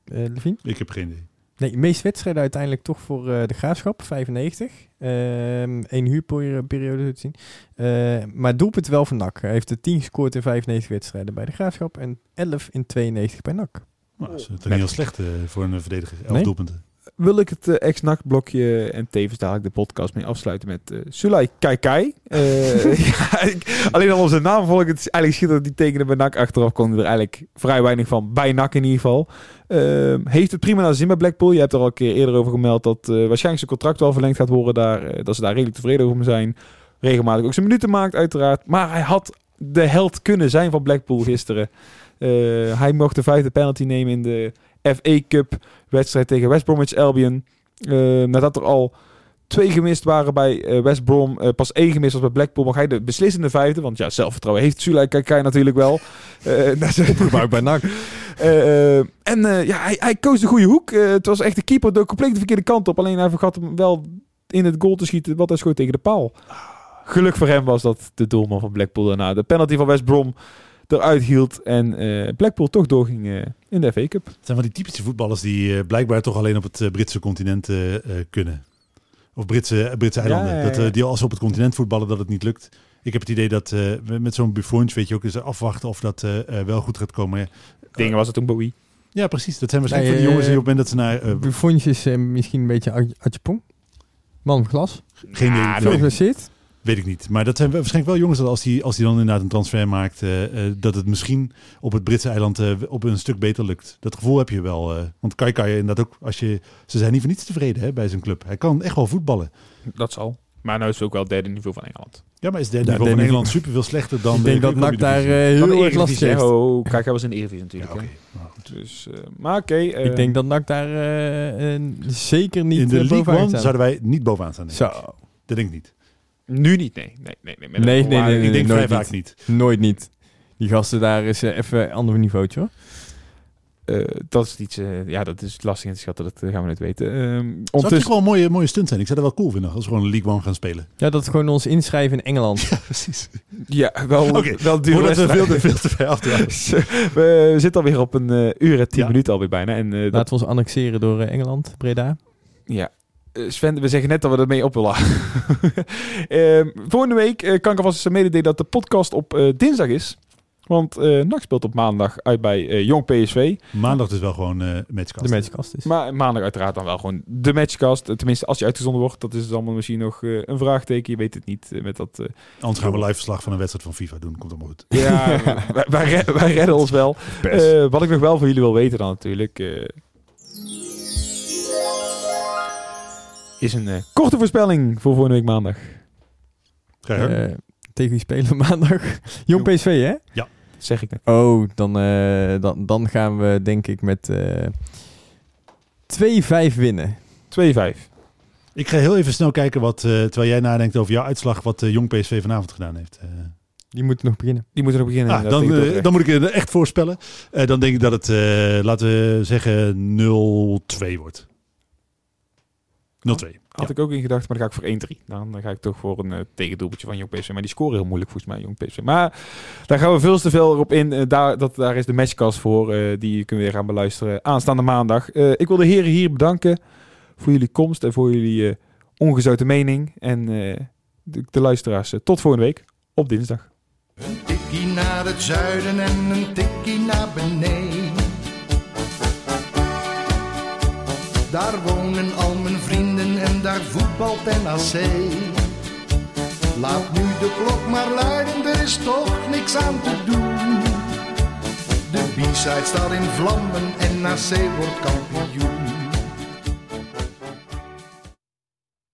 Eh Levine? ik heb geen idee. Nee, de meeste wedstrijden uiteindelijk toch voor eh, de Graafschap, 95. Eén huurperiode te zien. Eh, maar doelpunt wel van NAC. Hij heeft er 10 gescoord in 95 wedstrijden bij de Graafschap en 11 in 92 bij NAC. Nou, dat is toch niet heel slecht eh, voor een verdediger. Elf Nee? doelpunten. Wil ik het eh, ex-nak blokje en tevens dadelijk de podcast mee afsluiten met eh Sulai Kaikai. Eh, [laughs] ja, alleen al onze naam vond ik het eigenlijk dat die tekenen bij NAC achteraf konden er eigenlijk vrij weinig van. Bij NAC in ieder geval. Ehm, heeft het prima naar zin bij Blackpool. Je hebt er al een keer eerder over gemeld dat eh, waarschijnlijk zijn contract wel verlengd gaat worden daar. eh, dat ze daar redelijk tevreden over zijn. Regelmatig ook zijn minuten maakt uiteraard. Maar hij had de held kunnen zijn van Blackpool gisteren. Eh, hij mocht de vijfde penalty nemen in de FA Cup wedstrijd tegen West Bromwich Albion. Eh, nadat er al twee gemist waren bij eh, West Brom, eh, pas één gemist was bij Blackpool, mag hij de beslissende vijfde, want ja, zelfvertrouwen heeft Sulai Kaikai natuurlijk wel. [laughs] Zijn- Gebruik bij NAC. en ja, hij, hij koos de goede hoek. Het was echt de keeper de compleet de verkeerde kant op. Alleen hij vergat hem wel in het goal te schieten, wat hij schoot tegen de paal. Geluk voor hem was dat de doelman van Blackpool daarna de penalty van West Brom eruit hield. En eh, Blackpool toch doorging eh, in de FA Cup. Het zijn van die typische voetballers die eh, blijkbaar toch alleen op het Britse continent kunnen. Of Britse, Britse eilanden. Ja, ja, Dat, die als ze op het continent voetballen dat het niet lukt. Ik heb het idee dat eh, met- zo'n Buffons weet je ook eens afwachten of dat wel goed gaat komen. Ja, Dingen was het toen Bowie. Ja, precies. Dat zijn waarschijnlijk Nee, van die jongens die op het moment dat ze naar... Buffonjes is misschien een beetje Adjepong. Man van glas. geen idee. Ah, Veel nee. geblesseerd. Weet ik niet. Maar dat zijn waarschijnlijk wel jongens dat als die, als die dan inderdaad een transfer maakt, eh, eh, dat het misschien op het Britse eiland eh, op een stuk beter lukt. Dat gevoel heb je wel. eh, want Kai je inderdaad ook, als je, ze zijn niet voor niets tevreden hè, bij zijn club. Hij kan echt wel voetballen. Dat zal. Maar nou is het ook wel het derde niveau van Engeland. Ja, maar is de Ja, niveau van Nederland super veel slechter dan Ik de denk dat NAC daar heel erg lastig Eredivisie, heeft. Oh, kijk, hij was in de Eredivisie Ja, natuurlijk. oké. Nou. Dus, eh, maar oké. Ik denk dat NAC daar zeker niet In de League One zouden wij niet bovenaan staan. denk ik. Zo. Dat denk ik niet. Nu niet, nee. Nee, nee, nee. Nee, nee, nee, nee. ik denk vrij vaak niet. niet. Nooit niet. Die gasten daar is eh, even een ander niveautje hoor. eh, dat is iets, eh, ja, dat is lastig in te schatten. Dat gaan we niet weten. Ehm Zou het ondertussen, wel een mooie, mooie stunt zijn. Ik zou dat wel cool vinden als we gewoon een League One gaan spelen. Ja, dat is gewoon ons inschrijven in Engeland. [laughs] Ja, precies. ja, wel, Oké, wel duur. Voordat we veel te, veel te ver [laughs] we zitten alweer op een eh, uur en tien Ja. minuten alweer bijna. En, eh, dat, Laten we ons annexeren door Engeland, Breda. ja. Eh, Sven, we zeggen net dat we ermee op willen. [laughs] Ehm volgende week eh, kan ik alvast mededelen dat de podcast op eh, dinsdag is. Want eh NAC speelt op maandag uit bij eh, Jong PSV. Maandag is wel gewoon eh matchcast. De matchkast is. Maar maandag uiteraard dan wel gewoon de matchcast. Tenminste, als je uitgezonden wordt. Dat is dus allemaal misschien nog eh, een vraagteken. Je weet het niet met dat... eh, Anders gaan we live verslag van een wedstrijd van FIFA doen. Komt allemaal goed. ja, [laughs] wij, wij, red- wij redden ons wel. Eh, wat ik nog wel voor jullie wil weten dan natuurlijk... is een eh, korte voorspelling voor volgende week maandag. Ga je gang. Eh, tegen wie spelen we maandag? Jong. PSV, hè? Zeg ik net. Oh, dan, eh, dan, dan gaan we denk ik met eh 2-5 winnen. 2-5. Ik ga heel even snel kijken wat, eh, terwijl jij nadenkt over jouw uitslag, wat eh, Jong PSV vanavond gedaan heeft. Eh, Die moeten nog beginnen. Die moeten nog beginnen. ah, dan, dan moet ik het echt voorspellen. Eh, dan denk ik dat het, eh, laten we zeggen, 0-2 wordt. 0-2. Had Ja. ik ook in gedacht, maar dan ga ik voor 1-3. Dan ga ik toch voor een eh, tegendoelpuntje van Jong PSV. Maar die scoren heel moeilijk volgens mij, Jong PSV. Maar daar gaan we veel te veel op in. Eh, daar, dat, daar is de matchcast voor. eh, die je kunt weer gaan beluisteren aanstaande maandag. Eh, ik wil de heren hier bedanken voor jullie komst en voor jullie eh, ongezouten mening. En eh, de, de luisteraars, eh, tot volgende week op dinsdag. Een tikkie naar het zuiden en een tikkie naar beneden. Daar wonen al mijn vrienden en daar voetbalt NAC. Laat nu de klok maar luiden, er is toch niks aan te doen. De B-side staat in vlammen en NAC wordt kampioen.